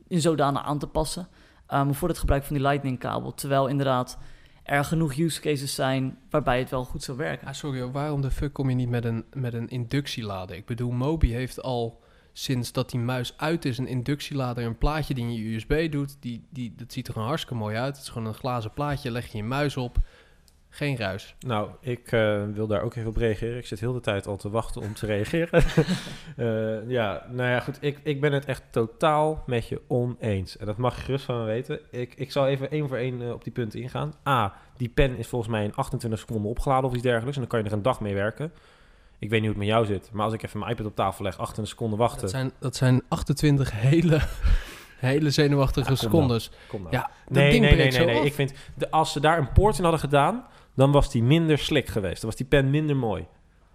in zodanig aan te passen ehm, voor het gebruik van die Lightning-kabel. Terwijl inderdaad er genoeg use cases zijn waarbij het wel goed zou werken. Ah, sorry, waarom de fuck kom je niet met een, met een inductielader? Ik bedoel, Mobi heeft al sinds dat die muis uit is een inductielader, een plaatje die in je USB doet. Die, die, dat ziet er gewoon hartstikke mooi uit. Het is gewoon een glazen plaatje, leg je je muis op. Geen ruis. Nou, ik eh, wil daar ook even op reageren. Ik zit heel de tijd al te wachten om te reageren. Eh, ja, nou ja, goed. Ik, ik ben het echt totaal met je oneens. En dat mag je gerust van me weten. Ik, ik zal even één voor één eh, op die punten ingaan. A, die pen is volgens mij in 28 seconden opgeladen of iets dergelijks. En dan kan je er een dag mee werken. Ik weet niet hoe het met jou zit. Maar als ik even mijn iPad op tafel leg, 28 seconden wachten. Dat zijn, dat zijn 28 hele, hele zenuwachtige Ja, kom dan. secondes. Kom nou. Ja, dat Nee, ding nee, nee. Ik vind, de, als ze daar een poort in hadden gedaan, dan was die minder slick geweest. Dan was die pen minder mooi.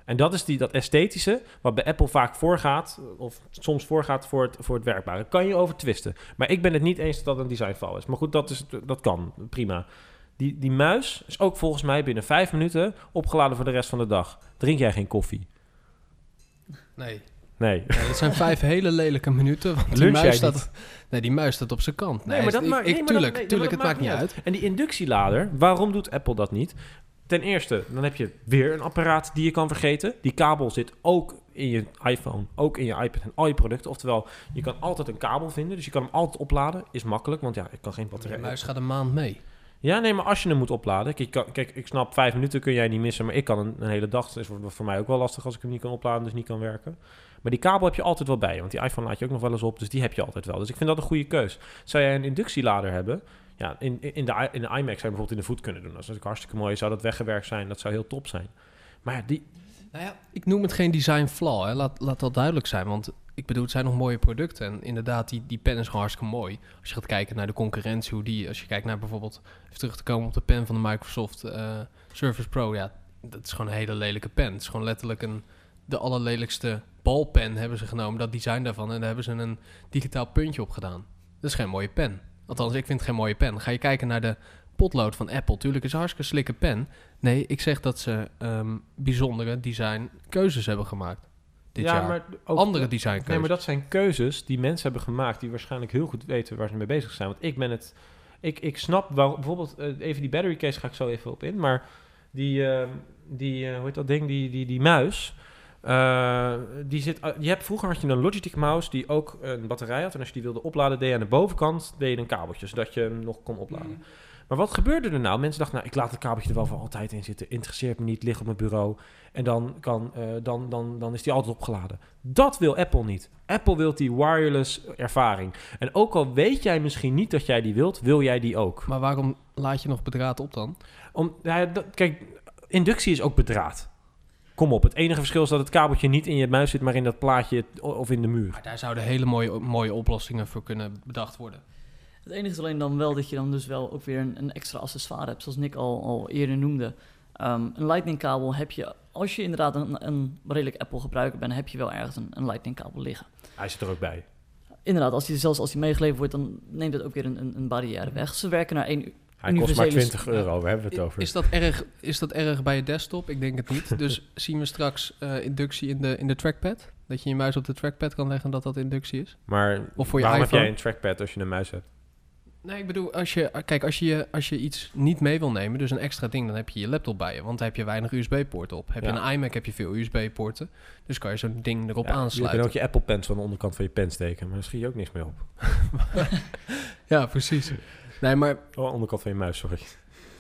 En dat is die, dat esthetische, wat bij Apple vaak voorgaat, of soms voorgaat voor het, voor het werkbare. Kan je over twisten. Maar ik ben het niet eens dat dat een designval is. Maar goed, dat, is, dat kan, prima. Die, die muis is ook volgens mij binnen vijf minuten opgeladen voor de rest van de dag. Drink jij geen koffie? Nee. Nee. Nee, dat zijn vijf hele lelijke minuten. Want die Lunch muis, jij staat, niet? Nee, die muis staat op zijn kant. Nee, Nee, maar dat ik, maakt- ik, nee, maar tuurlijk, dat- nee, tuurlijk, dat het maakt niet uit. En die inductielader, waarom doet Apple dat niet? Ten eerste, dan heb je weer een apparaat die je kan vergeten. Die kabel zit ook in je iPhone, ook in je iPad en al je producten. Oftewel, je kan altijd een kabel vinden, dus je kan hem altijd opladen. Is makkelijk, want ja, ik kan geen De batterij. muis gaat een maand mee. Ja, nee, maar als je hem moet opladen. Kijk, ik kijk, ik snap, vijf minuten kun jij niet missen, maar ik kan een, een hele dag. Dat is voor, voor mij ook wel lastig als ik hem niet kan opladen, dus niet kan werken. Maar die kabel heb je altijd wel bij want die iPhone laat je ook nog wel eens op, dus die heb je altijd wel. Dus ik vind dat een goede keus. Zou jij een inductielader hebben? Ja, in, in, de, in de iMac zou je bijvoorbeeld in de voet kunnen doen. Dat is natuurlijk hartstikke mooi. Zou dat weggewerkt zijn? Dat zou heel top zijn. Maar ja, die, Nou ja, ik noem het geen design flaw. Hè. Laat, laat dat duidelijk zijn. Want ik bedoel, het zijn nog mooie producten. En inderdaad, die, die pen is gewoon hartstikke mooi. Als je gaat kijken naar de concurrentie, hoe die... Als je kijkt naar bijvoorbeeld... Even terug te komen op de pen van de Microsoft eh, Surface Pro. Ja, dat is gewoon een hele lelijke pen. Het is gewoon letterlijk een... De allerlelijkste balpen hebben ze genomen. Dat design daarvan. En daar hebben ze een digitaal puntje op gedaan. Dat is geen mooie pen. Althans, ik vind het geen mooie pen. Ga je kijken naar de potlood van Apple. Tuurlijk is het een hartstikke slikke pen. Nee, ik zeg dat ze ehm, bijzondere design keuzes hebben gemaakt. Dit ja, jaar. maar ook, Andere design keuzes. Nee, maar dat zijn keuzes die mensen hebben gemaakt die waarschijnlijk heel goed weten waar ze mee bezig zijn. Want ik ben het. Ik, ik snap waarom. Bijvoorbeeld, eh, even die battery case ga ik zo even op in. Maar die, eh, die eh, hoe heet dat ding? Die, die, die muis. Eh, die zit, eh, je hebt, vroeger had je een Logitech mouse die ook een batterij had. En als je die wilde opladen, deed je aan de bovenkant deed je een kabeltje, zodat je hem nog kon opladen. Mm. Maar wat gebeurde er nou? Mensen dachten, nou, ik laat het kabeltje er wel voor altijd in zitten. Interesseert me niet, ligt op mijn bureau. En dan, kan, eh, dan, dan, dan is die altijd opgeladen. Dat wil Apple niet. Apple wil die wireless ervaring. En ook al weet jij misschien niet dat jij die wilt, wil jij die ook. Maar waarom laat je nog bedraad op dan? Om, nou ja, dat, kijk, inductie is ook bedraad. Kom op, het enige verschil is dat het kabeltje niet in je muis zit, maar in dat plaatje of in de muur. Maar daar zouden hele mooie, mooie oplossingen voor kunnen bedacht worden. Het enige is alleen dan wel dat je dan dus wel ook weer een, een extra accessoire hebt, zoals Nick al, al eerder noemde. Ehm, een lightning kabel heb je, als je inderdaad een, een redelijk Apple gebruiker bent, heb je wel ergens een, een lightning kabel liggen. Hij zit er ook bij. Inderdaad, als die, zelfs als die meegeleverd wordt, dan neemt dat ook weer een, een, een barrière weg. Ze werken naar één Hij kost maar Universele- 20 euro, waar hebben we het over? Is dat, erg, is dat erg bij je desktop? Ik denk het niet. Dus zien we straks eh, inductie in de, in de trackpad? Dat je je muis op de trackpad kan leggen en dat dat inductie is? Maar Of voor je waarom heb jij een trackpad als je een muis hebt? Nee, ik bedoel, als je, kijk, als je, als je iets niet mee wil nemen, dus een extra ding, dan heb je je laptop bij je. Want dan heb je weinig USB-poorten op. Heb je een iMac, heb je veel USB-poorten. Dus kan je zo'n ding erop Ja, Je aansluiten. kunt ook je Apple Pens van de onderkant van je pen steken, maar daar schiet je ook niks mee op. Ja, precies. Nee, maar, Oh, onderkant van je muis, sorry.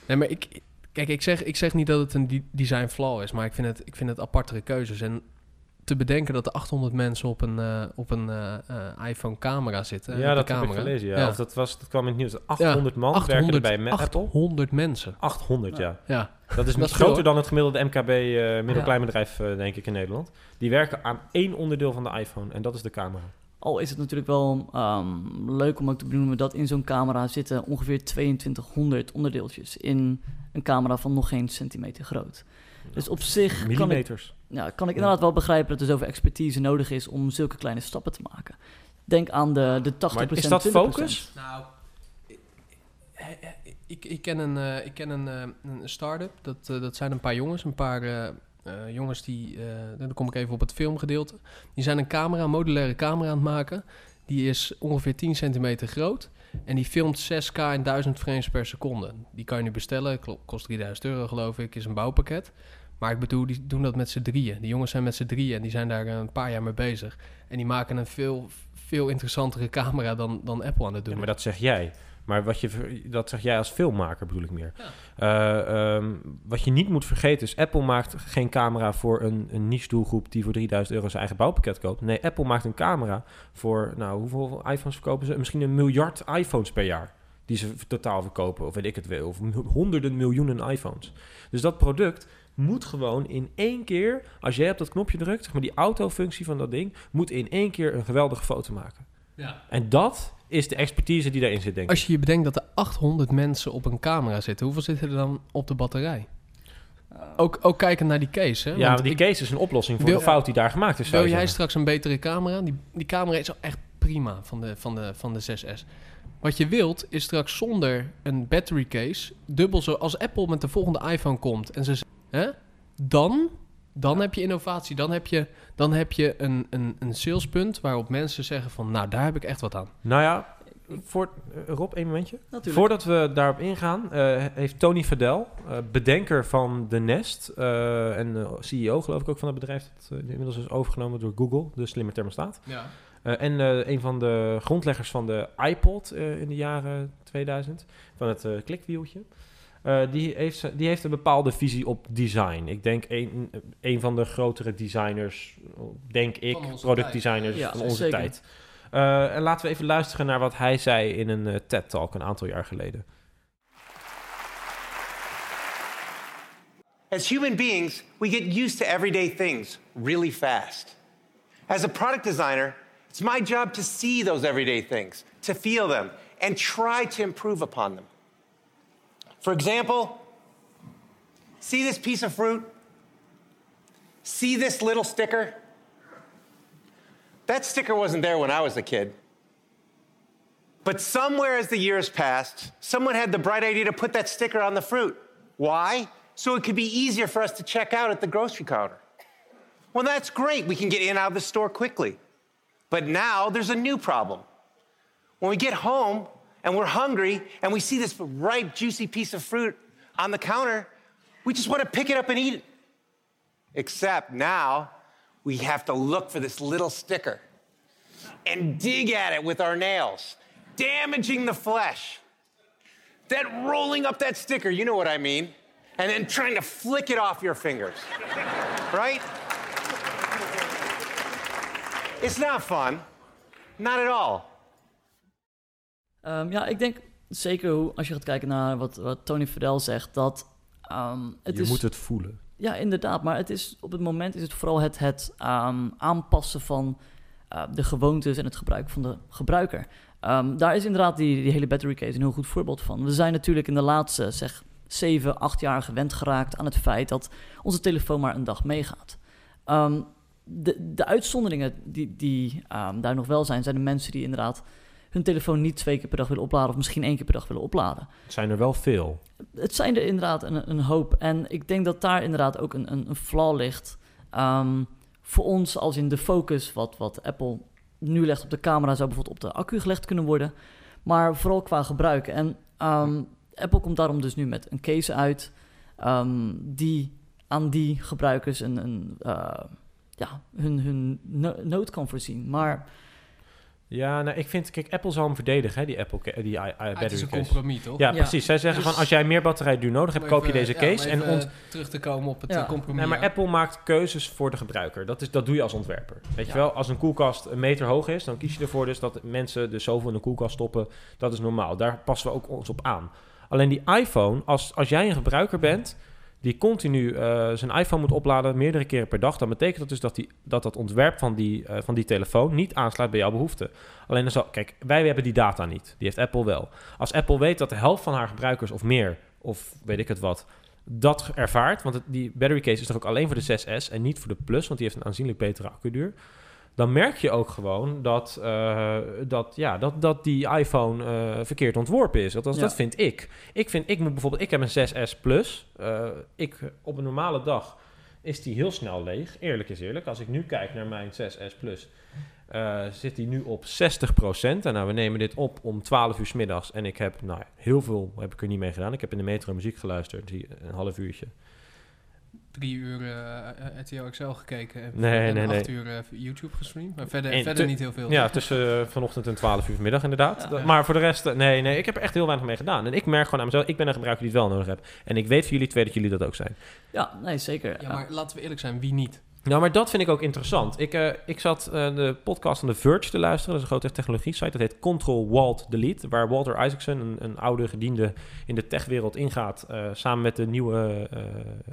nee, maar ik, kijk, ik zeg, ik zeg niet dat het een design flaw is, maar ik vind het, ik vind het apartere keuzes. En te bedenken dat er 800 mensen op een, eh, op een eh, eh, iPhone-camera zitten. ja, dat heb ik gelezen, ja. Ja. Of dat, was, dat kwam in het nieuws. 800 man werken 800, er bij Me- Apple. 800 mensen. 800, ja. Ja, Dat is, Dat is groter veel, dan het gemiddelde MKB middelkleinbedrijf, eh, denk ik, in Nederland. Die werken aan één onderdeel van de iPhone en dat is de camera. Al is het natuurlijk wel ehm, leuk om ook te benoemen dat in zo'n camera zitten ongeveer 2200 onderdeeltjes in een camera van nog geen centimeter groot. Dus op zich kan ik, Millimeters. ja, kan ik inderdaad wel begrijpen dat er zoveel expertise nodig is om zulke kleine stappen te maken. Denk aan de, de 80%. Maar is dat 20%. focus? Nou, ik, ik, ik ken een, eh, ik ken een, eh, een start-up. Dat, eh, dat zijn een paar jongens. Een paar eh, eh, jongens die... eh, dan kom ik even op het filmgedeelte. Die zijn een camera, een modulaire camera aan het maken. Die is ongeveer 10 centimeter groot. En die filmt 6K in 1000 frames per seconde. Die kan je nu bestellen. Kost 3000 euro geloof ik. Is een bouwpakket. Maar ik bedoel, die doen dat met z'n drieën. Die jongens zijn met z'n drieën en die zijn daar een paar jaar mee bezig. En die maken een veel, veel interessantere camera dan, dan Apple aan het doen. Ja, maar dat zeg jij. Maar wat je, dat zeg jij als filmmaker, bedoel ik meer. Ja. Eh, ehm, wat je niet moet vergeten is, Apple maakt geen camera voor een, een niche doelgroep die voor 3000 euro zijn eigen bouwpakket koopt. Nee, Apple maakt een camera voor, nou, hoeveel iPhones verkopen ze? Misschien een miljard iPhones per jaar. Die ze totaal verkopen, of weet ik het wel. Of honderden miljoenen iPhones. Dus dat product moet gewoon in één keer, als jij op dat knopje drukt, zeg maar die autofunctie van dat ding, moet in één keer een geweldige foto maken. Ja. En dat is de expertise die daarin zit, denk ik. Als je je bedenkt dat er 800 mensen op een camera zitten, hoeveel zitten er dan op de batterij? Ook, ook kijken naar die case, hè? Ja, Want die ik- case is een oplossing voor Wil- de fout die daar gemaakt is. zou wil jij zeggen. straks een betere camera? Die, die camera is al echt prima van de, van, de, van de 6S. Wat je wilt is straks zonder een battery case, dubbel zo als Apple met de volgende iPhone komt en ze hè? dan, dan heb je innovatie. Dan heb je, dan heb je een, een, een salespunt waarop mensen zeggen van, nou, daar heb ik echt wat aan. Nou ja, voor, eh, Rob, één momentje. Natuurlijk. Voordat we daarop ingaan, eh, heeft Tony Fadel, eh, bedenker van The Nest eh, en CEO geloof ik ook van het bedrijf, dat inmiddels is overgenomen door Google, de slimme thermostaat. Ja. Eh, en eh, een van de grondleggers van de iPod eh, in de jaren 2000, van het klikwieltje. Eh, die, heeft, die heeft een bepaalde visie op design. Ik denk een, een van de grotere designers, denk ik, Van onze productdesigners tijd. Ja, van onze zeker. tijd. Eh, en laten we even luisteren naar wat hij zei in een eh, TED-talk een aantal jaar geleden. As human beings, we get used to everyday things really fast. As a product designer, it's my job to see those everyday things, to feel them, and try to improve upon them. For example, see this piece of fruit? See this little sticker? That sticker wasn't there when I was a kid. But somewhere as the years passed, someone had the bright idea to put that sticker on the fruit. Why? So it could be easier for us to check out at the grocery counter. Well, that's great. We can get in and out of the store quickly. But now there's a new problem. When we get home and we're hungry and we see this ripe, juicy piece of fruit on the counter, we just want to pick it up and eat it. Except now we have to look for this little sticker and dig at it with our nails, damaging the flesh. Then rolling up that sticker, you know what I mean, and then trying to flick it off your fingers. right? It's not fun. Not at all. Ehm, ja, ik denk zeker hoe, als je gaat kijken naar wat, wat Tony Fidel zegt, dat ehm, het je is... moet het voelen. Ja, inderdaad. Maar het is, op het moment is het vooral het, het ehm, aanpassen van de gewoontes en het gebruik van de gebruiker. Daar is inderdaad die, die hele battery case een heel goed voorbeeld van. We zijn natuurlijk in de laatste, zeg, 7, 8 jaar gewend geraakt aan het feit dat onze telefoon maar een dag meegaat. De, de uitzonderingen die, die daar nog wel zijn, zijn de mensen die inderdaad hun telefoon niet twee keer per dag willen opladen of misschien één keer per dag willen opladen Het zijn er wel veel. het zijn er inderdaad een, een hoop. En ik denk dat daar inderdaad ook een, een, een flaw ligt. Ehm, voor ons als in de focus, wat, wat Apple nu legt op de camera, zou bijvoorbeeld op de accu gelegd kunnen worden. Maar vooral qua gebruik. En ehm, Apple komt daarom dus nu met een case uit ehm, die aan die gebruikers een, een, eh, ja, hun, hun no- nood kan voorzien. Maar Ja, nou, ik vind, kijk, Apple zal hem verdedigen, hè, die Apple, ca- die i- i- Ah, het battery is een case. compromis, toch? Ja, Ja. precies. Zij zeggen Dus- van, als jij meer batterijduur nodig hebt, koop je deze ja, case. om en ont- terug te komen op het Ja. eh, compromis. Nee, maar ja. Apple maakt keuzes voor de gebruiker. Dat, is, dat doe je als ontwerper. Weet je wel, als een koelkast een meter hoog is, dan kies je ervoor dus dat mensen dus zoveel in een koelkast stoppen. Dat is normaal. Daar passen we ook ons op aan. Alleen die iPhone, als, als jij een gebruiker bent die continu eh, zijn iPhone moet opladen meerdere keren per dag, dan betekent dat dus dat die, dat, dat ontwerp van die, eh, van die telefoon niet aansluit bij jouw behoeften. Alleen dan zal, kijk, wij hebben die data niet. Die heeft Apple wel. Als Apple weet dat de helft van haar gebruikers of meer, of weet ik het wat, dat ervaart, want die battery case is er ook alleen voor de 6S en niet voor de Plus, want die heeft een aanzienlijk betere accuduur. Dan merk je ook gewoon dat, eh, dat, ja, dat, dat die iPhone eh, verkeerd ontworpen is. Althans, Ja. dat vind ik. Ik vind, ik moet bijvoorbeeld, ik heb een 6S Plus. Eh, ik, op een normale dag is die heel snel leeg. Eerlijk is eerlijk. Als ik nu kijk naar mijn 6S Plus, zit die nu op 60%. En nou, we nemen dit op om 12 uur 's middags. En ik heb, nou, heel veel heb ik er niet mee gedaan. Ik heb in de metro muziek geluisterd, die, een half uurtje. Drie uur eh RTL XL gekeken en, Nee, en nee, acht nee. uur eh, YouTube gestreamd. Maar verder, En verder niet heel veel. Ja, tussen eh, vanochtend en 12 uur vanmiddag inderdaad. Ja. Dat- Maar voor de rest, eh, nee, nee, ik heb er echt heel weinig mee gedaan. En ik merk gewoon aan mezelf, ik ben een gebruiker die het wel nodig heeft. En ik weet van jullie twee dat jullie dat ook zijn. ja, nee, zeker. Ja, maar laten we eerlijk zijn, wie niet? Nou, maar dat vind ik ook interessant. Ik, eh, ik zat eh, de podcast van The Verge te luisteren. Dat is een grote technologie-site. Dat heet Control Walt Delete. Waar Walter Isaacson, een, een oude gediende in de techwereld, ingaat. eh, samen met de nieuwe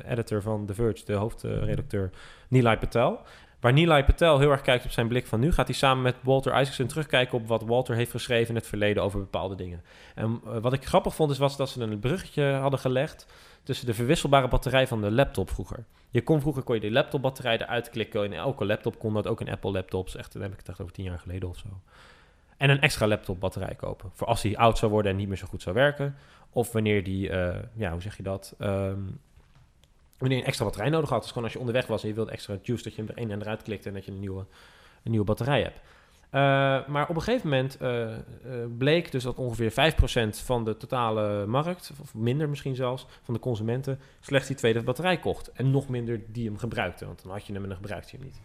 editor van The Verge, de hoofdredacteur Nilay Patel. Waar Nilay Patel heel erg kijkt op zijn blik van nu, gaat hij samen met Walter Isaacson terugkijken op wat Walter heeft geschreven in het verleden over bepaalde dingen. En wat ik grappig vond, is was dat ze een bruggetje hadden gelegd tussen de verwisselbare batterij van de laptop vroeger. Je kon vroeger kon je die laptopbatterij eruit klikken. In elke laptop kon dat ook in Apple laptops. Echt, dan heb ik het echt over tien jaar geleden of zo. En een extra laptopbatterij kopen. Voor als die oud zou worden en niet meer zo goed zou werken. Of wanneer die, eh, ja, hoe zeg je dat? Ehm, wanneer je een extra batterij nodig had. Dus gewoon als je onderweg was en je wilde extra juice, dat je hem er een en eruit klikt en dat je een nieuwe, een nieuwe batterij hebt. Eh, maar op een gegeven moment eh, eh, bleek dus dat ongeveer 5% van de totale markt, of minder misschien zelfs, van de consumenten, slechts die tweede batterij kocht. En nog minder die hem gebruikte, want dan had je hem en dan gebruikte je hem niet.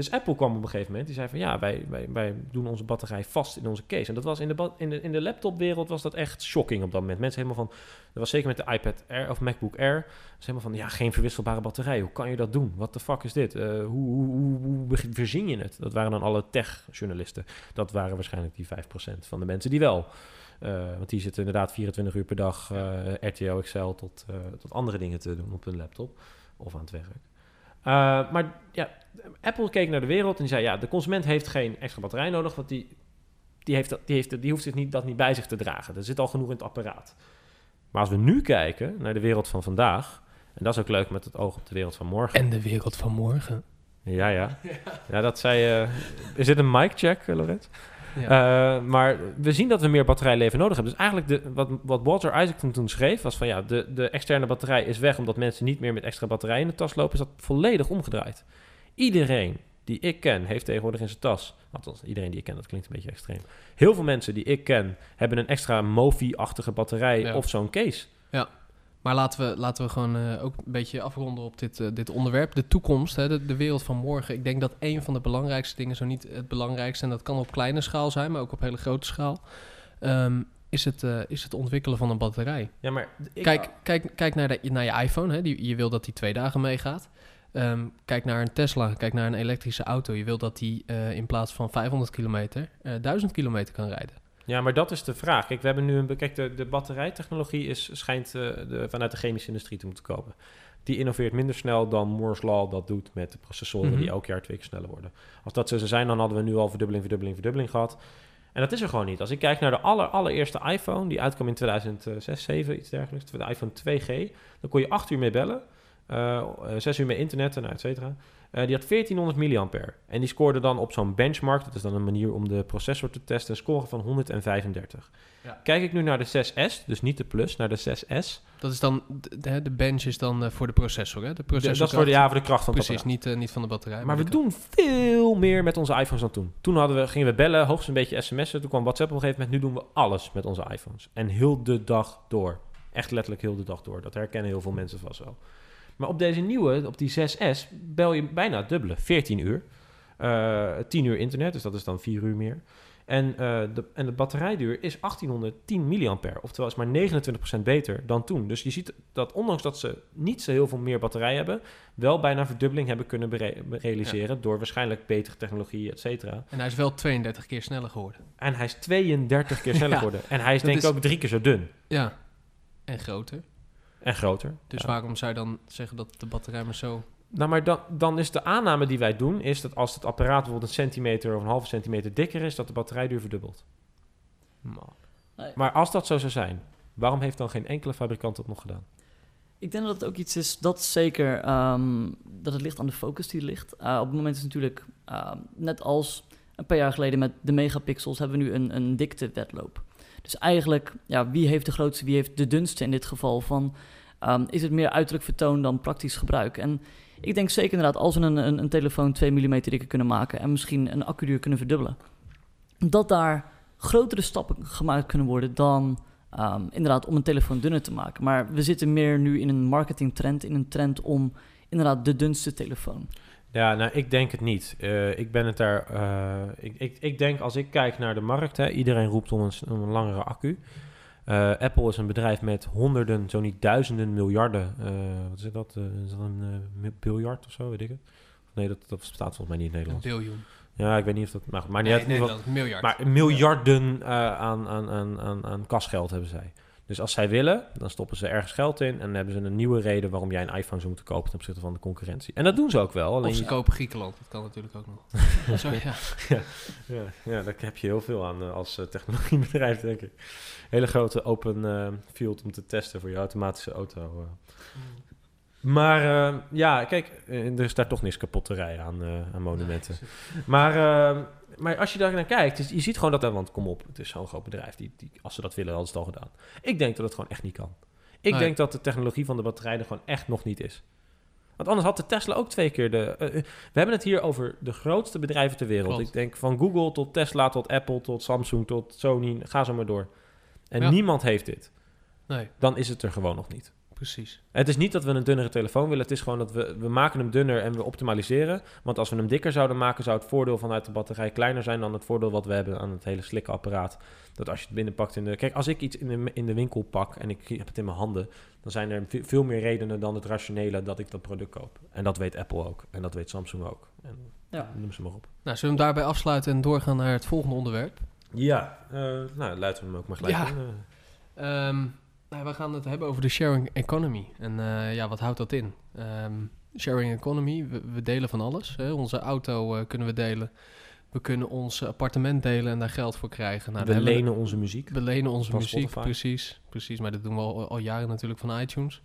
Dus Apple kwam op een gegeven moment, die zei van ja, wij, wij, wij doen onze batterij vast in onze case. En dat was in de, in de, in de laptopwereld was dat echt shocking op dat moment. Mensen helemaal van, dat was zeker met de iPad Air of MacBook Air, was helemaal van ja, geen verwisselbare batterij. Hoe kan je dat doen? What the fuck is dit? Eh, hoe, hoe, hoe, verzin je het? Dat waren dan alle tech-journalisten. Dat waren waarschijnlijk die 5% van de mensen die wel. eh, want die zitten inderdaad 24 uur per dag eh RTL Excel tot, tot andere dingen te doen op hun laptop of aan het werk. Eh, maar ja, Apple keek naar de wereld en die zei: ja, de consument heeft geen extra batterij nodig, want die, die, heeft dat, die, heeft, die hoeft zich niet, dat niet bij zich te dragen. Er zit al genoeg in het apparaat. Maar als we nu kijken naar de wereld van vandaag, en dat is ook leuk met het oog op de wereld van morgen. En de wereld van morgen. Ja, ja. Ja, dat zei... eh, is dit een mic check, eh, Lorenz? Ja. Eh, maar we zien dat we meer batterijleven nodig hebben. Dus eigenlijk de, wat, wat Walter Isaacson toen schreef, was van ja, de, de externe batterij is weg omdat mensen niet meer met extra batterij in de tas lopen, is dat volledig omgedraaid. Iedereen die ik ken heeft tegenwoordig in zijn tas, althans iedereen die ik ken, dat klinkt een beetje extreem. Heel veel mensen die ik ken hebben een extra Mofi-achtige batterij Ja. of zo'n case. Maar laten we, laten we gewoon eh, ook een beetje afronden op dit, eh, dit onderwerp. De toekomst, hè, de, de wereld van morgen. Ik denk dat een van de belangrijkste dingen, zo niet het belangrijkste, en dat kan op kleine schaal zijn, maar ook op hele grote schaal, ehm, is, het, eh, is het ontwikkelen van een batterij. Ja, maar Kijk, kijk, kijk naar, de, naar je iPhone, hè, die, je wil dat die twee dagen meegaat. Ehm, kijk naar een Tesla, kijk naar een elektrische auto. Je wil dat die in plaats van 500 kilometer, eh 1000 kilometer kan rijden. Ja, maar dat is de vraag. Kijk, we hebben nu een. Kijk, de, de batterijtechnologie is, schijnt eh, de, vanuit de chemische industrie te moeten komen. Die innoveert minder snel dan Moore's Law dat doet met de processoren Mhm. die elk jaar twee keer sneller worden. Als dat zo zou zijn, dan hadden we nu al verdubbeling, verdubbeling, verdubbeling gehad. En dat is er gewoon niet. Als ik kijk naar de aller, allereerste iPhone, die uitkwam in 2006, 2007, iets dergelijks, de iPhone 2G, dan kon je acht uur mee bellen, eh, zes uur mee internet en et cetera. Eh, die had 1400 milliampère. En die scoorde dan op zo'n benchmark, dat is dan een manier om de processor te testen, een score van 135. Ja. Kijk ik nu naar de 6S, dus niet de Plus, naar de 6S. Dat is dan, de, de- bench is dan eh, voor de processor, hè? De processor dat is voor de, ja, voor de kracht van het Precies, apparaat. niet, eh, niet van de batterij. Maar we doen veel meer met onze iPhones dan toen. Toen hadden we, gingen we bellen, hoogstens een beetje sms'en. Toen kwam WhatsApp op een gegeven moment. Nu doen we alles met onze iPhones. En heel de dag door. Echt letterlijk heel de dag door. Dat herkennen heel veel mensen vast wel. Maar op deze nieuwe, op die 6S, bel je bijna het dubbele. 14 uur. Eh 10 uur internet, dus dat is dan 4 uur meer. En, eh, de, en de batterijduur is 1810 milliampère. Oftewel is maar 29% beter dan toen. Dus je ziet dat ondanks dat ze niet zo heel veel meer batterij hebben... wel bijna verdubbeling hebben kunnen realiseren... door waarschijnlijk betere technologie, et cetera. En hij is wel 32 keer sneller geworden. En hij is 32 keer sneller Ja, geworden. En hij is dat denk ik is- ook drie keer zo dun. Ja. En groter. En groter. Dus Ja. waarom zou je dan zeggen dat de batterij maar zo... Nou, maar dan, dan is de aanname die wij doen... is dat als het apparaat bijvoorbeeld een centimeter... of een halve centimeter dikker is... dat de batterijduur verdubbelt. Nee. Maar als dat zo zou zijn... waarom heeft dan geen enkele fabrikant dat nog gedaan? Ik denk dat het ook iets is dat zeker ehm, dat het ligt aan de focus die er ligt. Eh, op het moment is natuurlijk, ehm, net als een paar jaar geleden met de megapixels, hebben we nu een, een diktewedloop. Dus eigenlijk, ja, wie heeft de grootste, wie heeft de dunste in dit geval van, ehm, is het meer uiterlijk vertoon dan praktisch gebruik? En ik denk zeker inderdaad, als we een, een, een telefoon 2 mm dikker kunnen maken en misschien een accuduur kunnen verdubbelen, dat daar grotere stappen gemaakt kunnen worden dan Ehm, inderdaad, om een telefoon dunner te maken. Maar we zitten meer nu in een marketingtrend, in een trend om inderdaad de dunste telefoon. Ja, nou, ik denk het niet. Eh, ik ben het daar... eh, ik, ik, ik denk als ik kijk naar de markt... Hè, iedereen roept om een, s- om een langere accu. Eh, Apple is een bedrijf met honderden, zo niet duizenden miljarden... wat is dat? Is dat een biljard of zo, weet ik het? Nee, dat, dat bestaat volgens mij niet in het Een biljoen. Ja, ik weet niet of dat... Maar, maar, niet Nee, uit, in ieder geval- Nederland, miljard. maar miljarden aan, aan, aan, aan, aan kasgeld hebben zij. Dus als zij willen, dan stoppen ze ergens geld in... en dan hebben ze een nieuwe reden waarom jij een iPhone zou moeten kopen... ten opzichte van de concurrentie. En dat doen ze ook wel. Alleen of ze je- kopen Griekenland. Dat kan natuurlijk ook nog. Zo, ja. Ja, ja, daar heb je heel veel aan eh, als eh, technologiebedrijf, denk ik. Hele grote open eh, field om te testen voor je automatische auto. eh. Maar ja, kijk, er is daar toch niks kapot te rijden aan, aan monumenten. Maar, maar als je daar naar kijkt, je ziet gewoon dat, want kom op, het is zo'n groot bedrijf. Die, die, als ze dat willen, hadden ze het al gedaan. Ik denk dat het gewoon echt niet kan. Ik Nee. denk dat de technologie van de batterij er gewoon echt nog niet is. Want anders had de Tesla ook twee keer de... eh, eh, we hebben het hier over de grootste bedrijven ter wereld. Klopt. Ik denk van Google tot Tesla, tot Apple, tot Samsung, tot Sony. Ga zo maar door. En Ja. niemand heeft dit. Nee, Dan is het er gewoon nog niet. Precies. Het is niet dat we een dunnere telefoon willen. Het is gewoon dat we, we maken hem dunner en we optimaliseren. Want als we hem dikker zouden maken, zou het voordeel vanuit de batterij kleiner zijn dan het voordeel wat we hebben aan het hele slikke apparaat. Dat als je het binnenpakt in de. Kijk, als ik iets in de, in de winkel pak en ik heb het in mijn handen, dan zijn er ve- veel meer redenen dan het rationele dat ik dat product koop. En dat weet Apple ook. En dat weet Samsung ook. En Ja. noem ze maar op. Nou, zullen we hem daarbij afsluiten en doorgaan naar het volgende onderwerp? Ja, eh, nou, luiden we hem ook maar gelijk Ja. in. eh. Ehm, nou, we gaan het hebben over de sharing economy. En eh, ja, wat houdt dat in? Ehm, sharing economy, we, we delen van alles. Hè? Onze auto eh, kunnen we delen. We kunnen ons appartement delen en daar geld voor krijgen. Nou, we lenen onze muziek. we lenen onze muziek, Spotify. precies, precies. Maar dat doen we al, al jaren natuurlijk van iTunes.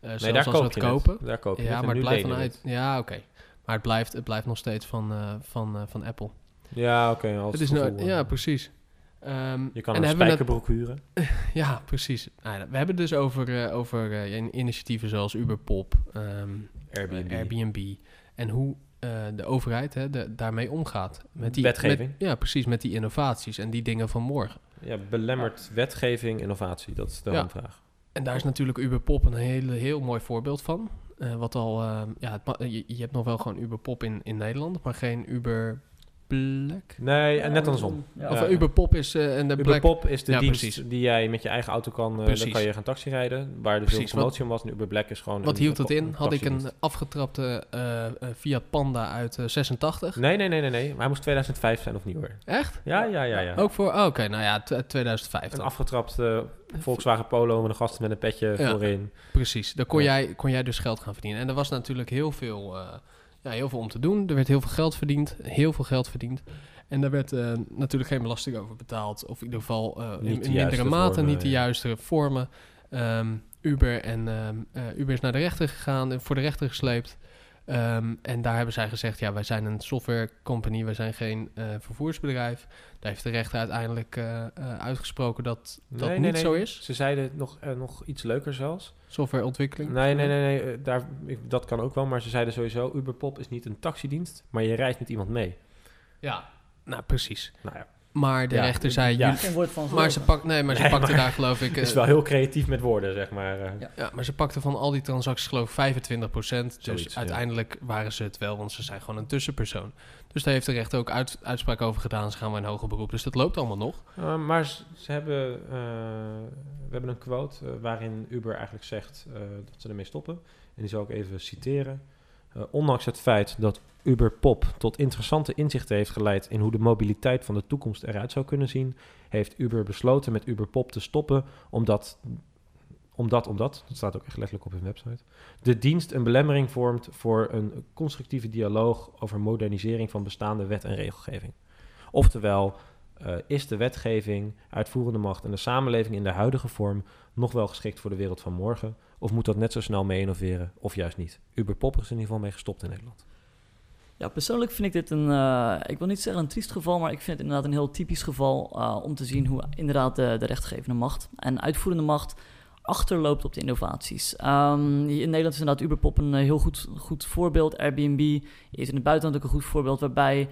Eh Nee, zelfs daar als we koop het je kopen. het. Daar koop je Ja, het. Maar het blijft lenen van we uit. Ja, oké. Maar het blijft, het blijft nog steeds van, van, van Apple. Ja, oké. Het gevoel, nou, ja, precies. Ehm, Je kan en een spijkerbroek huren. Ja, precies. Nou, we hebben het dus over, eh, over eh, in- initiatieven zoals Uberpop, ehm, Airbnb. Airbnb. En hoe de overheid hè, de, daarmee omgaat. Met die Wetgeving. met- ja, precies. Met die innovaties en die dingen van morgen. Ja, belemmert wetgeving innovatie? Dat is de Ja. hamvraag. En daar is natuurlijk Uberpop een hele, heel mooi voorbeeld van. Wat al, eh, ja, het je, je hebt nog wel gewoon Uberpop in, in Nederland, maar geen Uber Black. Nee, en net andersom. Ja. Of Ja. eh, Uberpop is eh, en de Black. Uberpop is de Ja, dienst precies. die jij met je eigen auto kan... eh, Precies. dan kan je gaan taxi rijden, waar er veel Precies, promotie om was. En Uber Black is gewoon... Wat een- hield het een in? Had ik een afgetrapte eh, eh, Fiat Panda uit eh, 86. Nee, nee, nee, nee, nee. Maar hij moest 2005 zijn of nieuwer. Echt? Ja, ja, ja, ja. Ook voor, oh, oké, nou ja, tw- 2005 Een afgetrapte Volkswagen Polo met een gast met een petje Ja. voorin. Precies, daar kon, Ja. jij, kon jij dus geld gaan verdienen. En er was natuurlijk heel veel, eh, ja, heel veel om te doen. Er werd heel veel geld verdiend, heel veel geld verdiend. En daar werd eh, natuurlijk geen belasting over betaald. Of in ieder geval Niet in, de in mindere mate, vormen, niet de ja. juiste vormen. Ehm, Uber en ehm, eh, Uber is naar de rechter gegaan, en voor de rechter gesleept. Ehm, en daar hebben zij gezegd, ja, wij zijn een software company, wij zijn geen eh, vervoersbedrijf. Daar heeft de rechter uiteindelijk eh, eh, uitgesproken dat dat Nee, niet nee, nee. zo is. Ze zeiden nog, nog iets leuker zelfs. Softwareontwikkeling. Nee, nee, nee, nee. Daar, ik, dat kan ook wel. Maar ze zeiden sowieso, Uberpop is niet een taxidienst, maar je reist met iemand mee. Ja, nou precies. Nou ja, Maar de Ja, rechter zei, ja. Geen woord van maar ze pak, nee, maar ze Nee, pakte maar- daar geloof ik. het is eh, wel heel creatief met woorden, zeg maar. eh. Ja. ja, maar ze pakte van al die transacties geloof ik 25 Dus Zoiets, ja. uiteindelijk waren ze het wel, want ze zijn gewoon een tussenpersoon. Dus daar heeft de rechter ook uit, uitspraak over gedaan. Ze gaan we in hoger beroep. Dus dat loopt allemaal nog. Uh, maar ze, ze hebben, uh, we hebben een quote uh, waarin Uber eigenlijk zegt uh, dat ze ermee stoppen. En die zal ik even citeren. Uh, ondanks het feit dat Uber Pop tot interessante inzichten heeft geleid in hoe de mobiliteit van de toekomst eruit zou kunnen zien, heeft Uber besloten met Uber Pop te stoppen omdat, omdat, omdat, dat staat ook echt letterlijk op hun website, de dienst een belemmering vormt voor een constructieve dialoog over modernisering van bestaande wet en regelgeving. Oftewel, uh, is de wetgeving, uitvoerende macht en de samenleving in de huidige vorm nog wel geschikt voor de wereld van morgen? Of moet dat net zo snel mee innoveren, of juist niet? Uber Pop is in ieder geval mee gestopt in Nederland. Ja, persoonlijk vind ik dit een, uh, ik wil niet zeggen een triest geval, maar ik vind het inderdaad een heel typisch geval uh, om te zien hoe inderdaad de, de rechtgevende macht en uitvoerende macht achterloopt op de innovaties. Um, in Nederland is inderdaad Uberpop een heel goed, goed voorbeeld. Airbnb is in het buitenland ook een goed voorbeeld waarbij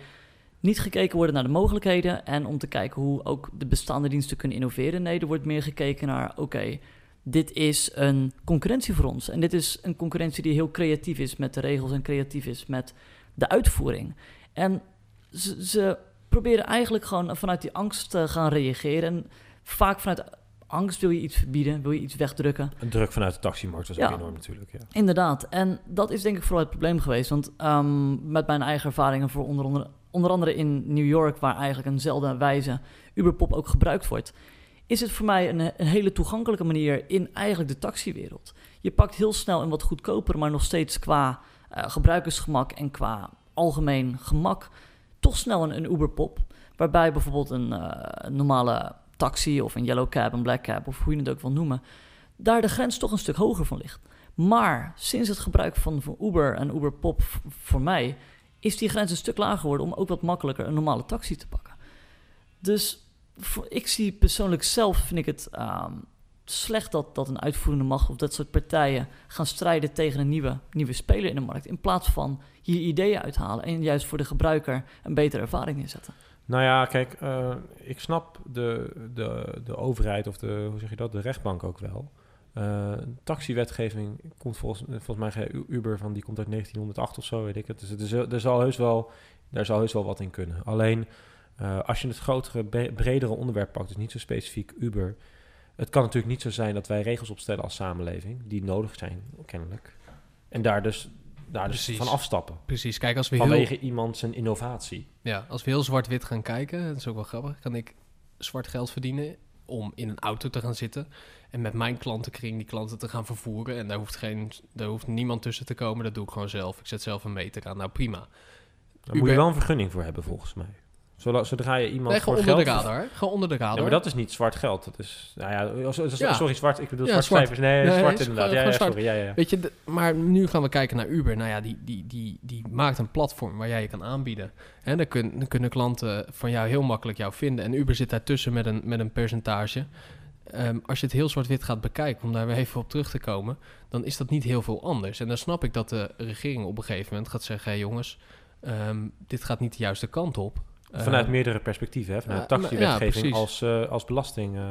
niet gekeken wordt naar de mogelijkheden en om te kijken hoe ook de bestaande diensten kunnen innoveren. Nee, er wordt meer gekeken naar, oké, dit is een concurrentie voor ons. En dit is een concurrentie die heel creatief is met de regels en creatief is met de uitvoering. En ze, ze proberen eigenlijk gewoon vanuit die angst te gaan reageren. En vaak vanuit angst wil je iets verbieden, wil je iets wegdrukken. Een druk vanuit de taximarkt was ja. ook enorm natuurlijk. Ja. Inderdaad. En dat is denk ik vooral het probleem geweest. Want um, met mijn eigen ervaringen voor onder andere, onder andere in New York... waar eigenlijk eenzelfde wijze Uberpop ook gebruikt wordt... is het voor mij een, een hele toegankelijke manier in eigenlijk de taxiwereld. Je pakt heel snel een wat goedkoper, maar nog steeds qua gebruikersgemak... en qua algemeen gemak toch snel een, Uberpop... waarbij bijvoorbeeld een, uh, een normale taxi of een yellow cab, een black cab... of hoe je het ook wil noemen... daar de grens toch een stuk hoger van ligt. Maar sinds het gebruik van, van Uber en Uberpop voor mij... is die grens een stuk lager geworden om ook wat makkelijker een normale taxi te pakken. Dus voor, ik zie persoonlijk zelf, vind ik het um, slecht dat, dat een uitvoerende macht of dat soort partijen gaan strijden tegen een nieuwe, nieuwe speler in de markt. In plaats van hier ideeën uithalen en juist voor de gebruiker een betere ervaring neerzetten. Nou ja, kijk, uh, ik snap de, de, de overheid of de, hoe zeg je dat, de rechtbank ook wel. Uh, taxiwetgeving komt volgens, volgens mij Uber van die komt uit 1908 of zo, weet ik het. Dus er, er, er zal heus wel, daar zal heus wel wat in kunnen. Alleen uh, als je het grotere, bredere onderwerp pakt, dus niet zo specifiek Uber. Het kan natuurlijk niet zo zijn dat wij regels opstellen als samenleving, die nodig zijn, kennelijk. En daar dus, daar dus van afstappen. Precies, kijk, als we Vanwege heel... iemand zijn innovatie. Ja, als we heel zwart-wit gaan kijken, dat is ook wel grappig, kan ik zwart geld verdienen om in een auto te gaan zitten en met mijn klantenkring die klanten te gaan vervoeren. En daar hoeft, geen, daar hoeft niemand tussen te komen, dat doe ik gewoon zelf. Ik zet zelf een meter aan, nou prima. Daar Uber... moet je wel een vergunning voor hebben, volgens mij. Zola- Zodra je iemand Nee, voor onder de radar. Gewoon onder de radar. Ja, maar dat is niet zwart geld. Dat is, nou ja, so- so- Ja. sorry, zwart. Ik bedoel Ja, zwart zwart. cijfers. Nee, Nee, zwart inderdaad. Ja, ja, sorry. Ja. Weet je, maar nu gaan we kijken naar Uber. Nou ja, die, die, die, die maakt een platform waar jij je kan aanbieden. En dan, kun, dan kunnen klanten van jou heel makkelijk jou vinden. En Uber zit daartussen met een, met een percentage. Ehm, als je het heel zwart-wit gaat bekijken, om daar weer even op terug te komen, dan is dat niet heel veel anders. En dan snap ik dat de regering op een gegeven moment gaat zeggen: hé jongens, ehm, dit gaat niet de juiste kant op. Vanuit Ehm, meerdere perspectieven. Hè? Vanuit Ja, taxiwetgeving ja, als, eh, als belasting. eh.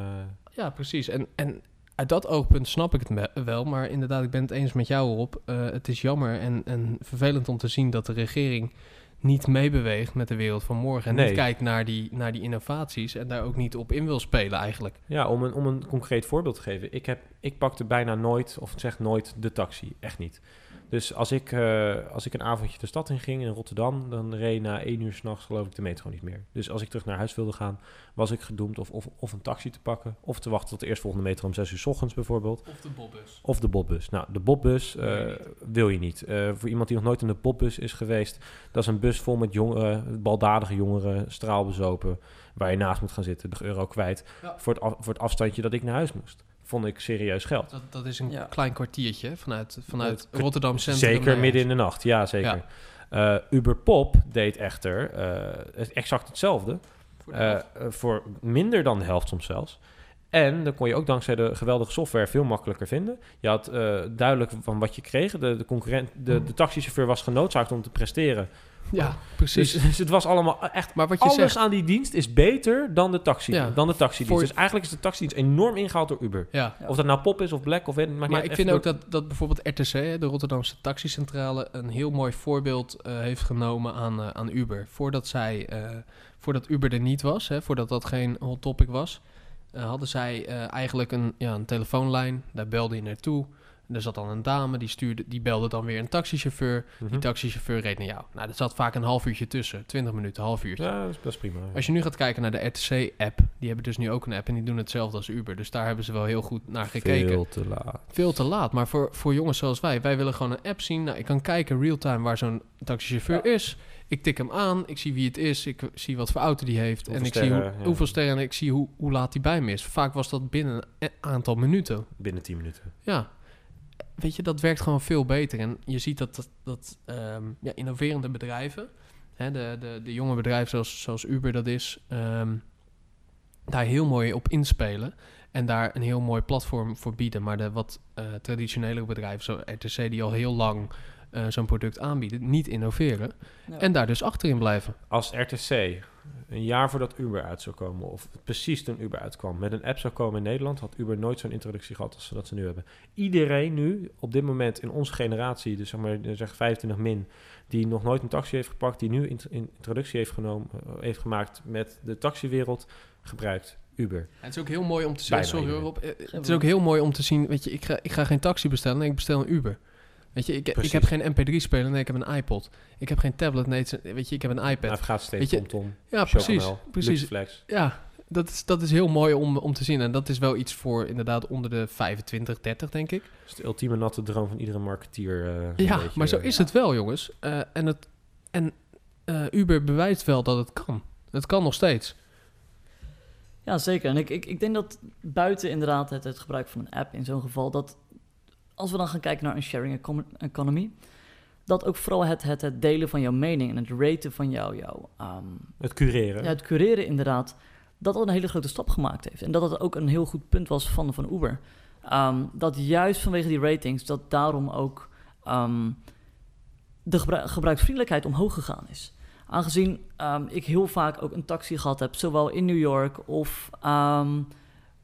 Ja, precies. En, en uit dat oogpunt snap ik het wel. Maar inderdaad, ik ben het eens met jou op. het is jammer en, en vervelend om te zien dat de regering niet meebeweegt met de wereld van morgen. En Nee. niet kijkt naar die, naar die innovaties en daar ook niet op in wil spelen eigenlijk. Ja, om een, om een concreet voorbeeld te geven. Ik, heb, ik pakte bijna nooit, of zeg nooit, de taxi. Echt niet. Dus als ik, eh, als ik een avondje de stad in ging in Rotterdam, dan reed na één uur s'nachts geloof ik de metro niet meer. Dus als ik terug naar huis wilde gaan, was ik gedoemd of, of, of een taxi te pakken, of te wachten tot de eerstvolgende metro om zes uur s ochtends bijvoorbeeld. Of de bobbus. Of de Bobbus. Nou, de Bobbus eh, Wil je wil je niet. Eh, voor iemand die nog nooit in de Bobbus is geweest, dat is een bus vol met jongeren, baldadige jongeren, straalbezopen, waar je naast moet gaan zitten, de euro kwijt, Ja. voor, het af- voor het afstandje dat ik naar huis moest. Vond ik serieus geld. Dat, dat is een Ja. klein kwartiertje vanuit, vanuit Rotterdam Centrum. Zeker midden in de nacht, ja zeker. Eh, Uber Pop deed echter eh, exact hetzelfde. Voor de eh, voor minder dan de helft soms zelfs. En dan kon je ook dankzij de geweldige software veel makkelijker vinden. Je had eh, duidelijk van wat je kreeg. De, de, concurrent, de, de taxichauffeur was genoodzaakt om te presteren. ja, precies. Dus, dus het was allemaal echt... maar wat je Alles zegt... aan die dienst is beter dan de, taxi, Ja, dan de taxidienst. Dus eigenlijk is de taxidienst enorm ingehaald door Uber. Ja. Of dat nou Pop is of Black of weet maar ik vind ook dat, dat bijvoorbeeld RTC, de Rotterdamse taxicentrale, een heel mooi voorbeeld eh, heeft genomen aan, eh, aan Uber. Voordat, zij, voordat Uber er niet was, hè, voordat dat geen hot topic was, hadden zij eh, eigenlijk een, ja, een telefoonlijn. Daar belde je naartoe. Er zat dan een dame, die, stuurde, die belde dan weer een taxichauffeur. Die Mhm. taxichauffeur reed naar jou. Nou, er zat vaak een half uurtje tussen. 20 minuten, half uurtje. Ja, dat is, dat is prima. Als je nu gaat kijken naar de RTC-app, die hebben dus nu ook een app en die doen hetzelfde als Uber. Dus daar hebben ze wel heel goed naar gekeken. Veel te laat. Veel te laat, maar voor, voor jongens zoals wij, wij willen gewoon een app zien. Nou, ik kan kijken real-time waar zo'n taxichauffeur is. Ik tik hem aan, ik zie wie het is, ik zie wat voor auto die heeft. Hoeveel en ik zie hoe, sterren, ja. hoeveel sterren en ik zie hoe, hoe laat hij bij me is. Vaak was dat binnen een aantal minuten. Binnen 10 minuten. Ja, weet je, dat werkt gewoon veel beter. En je ziet dat, dat, dat ehm, ja, innoverende bedrijven, hè, de, de, de jonge bedrijven zoals, zoals Uber dat is, ehm, daar heel mooi op inspelen. En daar een heel mooi platform voor bieden. Maar de wat eh traditionele bedrijven, zoals RTC, die al heel lang eh, zo'n product aanbieden, niet innoveren. Ja. En daar dus achterin blijven. Als RTC een jaar voordat Uber uit zou komen, of precies toen Uber uitkwam, met een app zou komen in Nederland, had Uber nooit zo'n introductie gehad als ze dat ze nu hebben. Iedereen nu, op dit moment in onze generatie, dus zeg maar zeg 25 min, die nog nooit een taxi heeft gepakt, die nu int- in introductie heeft, genomen, eh, heeft gemaakt met de taxiwereld, gebruikt Uber. Het is ook heel mooi om te zien. Bijna Sorry Rob. Eh, Het is ook heel mooi om te zien. Weet je, ik ga, ik ga geen taxi bestellen. Nee, ik bestel een Uber. Weet je, ik, ik heb geen MP3-speler. Nee, ik heb een iPod. Ik heb geen tablet. Nee, het weet je, ik heb een iPad. Navigatiesysteem, Weet je, TomTom, ja, precies. Chocomel, Precies. Luxeflex. Ja, dat is, dat is heel mooi om, om te zien. En dat is wel iets voor inderdaad onder de 25, 30, denk ik. Dat is de ultieme natte droom van iedere marketeer. eh, Ja, beetje. maar zo is het wel, jongens. Eh, en het, en eh, Uber bewijst wel dat het kan. Het kan nog steeds. Ja, zeker. En ik, ik, ik denk dat buiten inderdaad het, het gebruik van een app in zo'n geval, dat als we dan gaan kijken naar een sharing econ- economy, dat ook vooral het, het, het delen van jouw mening en het raten van jou, jouw, ehm, Het cureren. ja, het cureren inderdaad, dat dat een hele grote stap gemaakt heeft. En dat dat ook een heel goed punt was van, van Uber. Ehm, dat juist vanwege die ratings, dat daarom ook ehm, de gebru- gebruiksvriendelijkheid omhoog gegaan is. Aangezien ik heel vaak ook een taxi gehad heb, zowel in New York of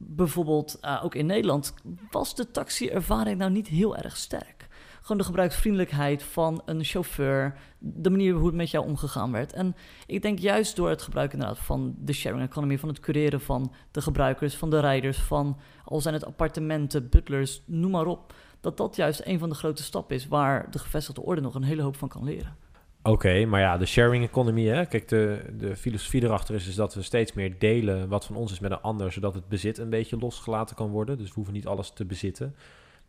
bijvoorbeeld eh, ook in Nederland, was de taxi-ervaring nou niet heel erg sterk. Gewoon de gebruiksvriendelijkheid van een chauffeur, de manier hoe het met jou omgegaan werd. En ik denk juist door het gebruik inderdaad van de sharing economy, van het cureren van de gebruikers, van de rijders, van al zijn het appartementen, butlers, noem maar op, dat dat juist een van de grote stappen is waar de gevestigde orde nog een hele hoop van kan leren. Oké, maar ja, de sharing economy, hè? Kijk, de, de filosofie erachter is, is dat we steeds meer delen wat van ons is met een ander, zodat het bezit een beetje losgelaten kan worden. Dus we hoeven niet alles te bezitten.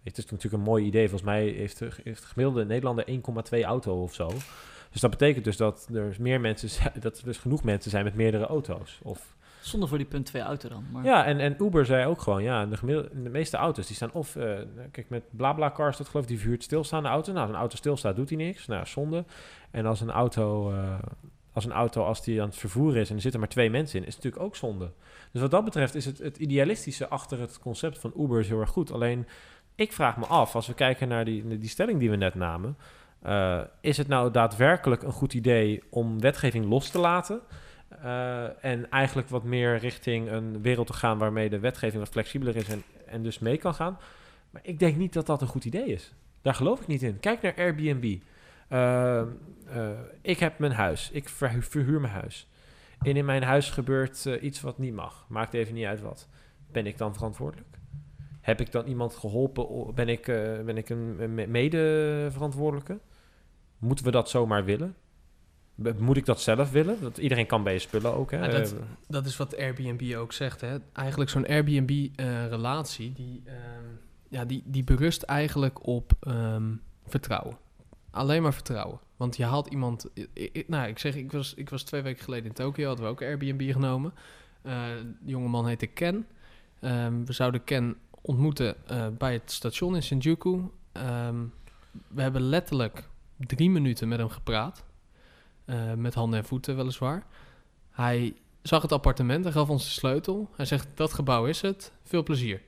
Het is natuurlijk een mooi idee. Volgens mij heeft de, gemiddelde Nederlander 1,2 auto of zo. Dus dat betekent dus dat er meer mensen zijn, dat er dus genoeg mensen zijn met meerdere auto's. Of, Zonder voor die punt 2 auto dan. Maar... ja, en, en Uber zei ook gewoon, ja, de, de meeste auto's die staan of, eh, kijk, met BlaBlaCars, dat geloof ik, die verhuurt stilstaande auto's. Nou, als een auto stilstaat, doet hij niks. Nou, zonde. En als een auto, eh, als een auto, als die aan het vervoeren is en er zitten maar twee mensen in, is het natuurlijk ook zonde. Dus wat dat betreft is het, het idealistische achter het concept van Uber is heel erg goed. Alleen, ik vraag me af, als we kijken naar die, die stelling die we net namen, eh, is het nou daadwerkelijk een goed idee om wetgeving los te laten? Eh, en eigenlijk wat meer richting een wereld te gaan waarmee de wetgeving wat flexibeler is en, en dus mee kan gaan. Maar ik denk niet dat dat een goed idee is. Daar geloof ik niet in. Kijk naar Airbnb. Eh, eh, ik heb mijn huis. Ik verhu- verhuur mijn huis. En in mijn huis gebeurt iets wat niet mag. Maakt even niet uit wat. Ben ik dan verantwoordelijk? Heb ik dan iemand geholpen? Ben ik, ben ik een een me- mede-verantwoordelijke? Moeten we dat zomaar willen? Moet ik dat zelf willen? Dat iedereen kan bij je spullen ook. Hè? Ja, dat- Eh, Dat is wat Airbnb ook zegt. Hè? Eigenlijk zo'n Airbnb-relatie, die, ehm, ja, die, die berust eigenlijk op ehm, vertrouwen. Alleen maar vertrouwen. Want je haalt iemand... i- i- nou, ik zeg, ik was, ik was twee weken geleden in Tokio, hadden we ook Airbnb genomen. Eh de jongeman heette Ken. Ehm, we zouden Ken ontmoeten eh, bij het station in Shinjuku. We hebben letterlijk drie minuten met hem gepraat. Eh, met handen en voeten weliswaar. Hij zag het appartement, hij gaf ons de sleutel. Hij zegt, dat gebouw is het, veel plezier.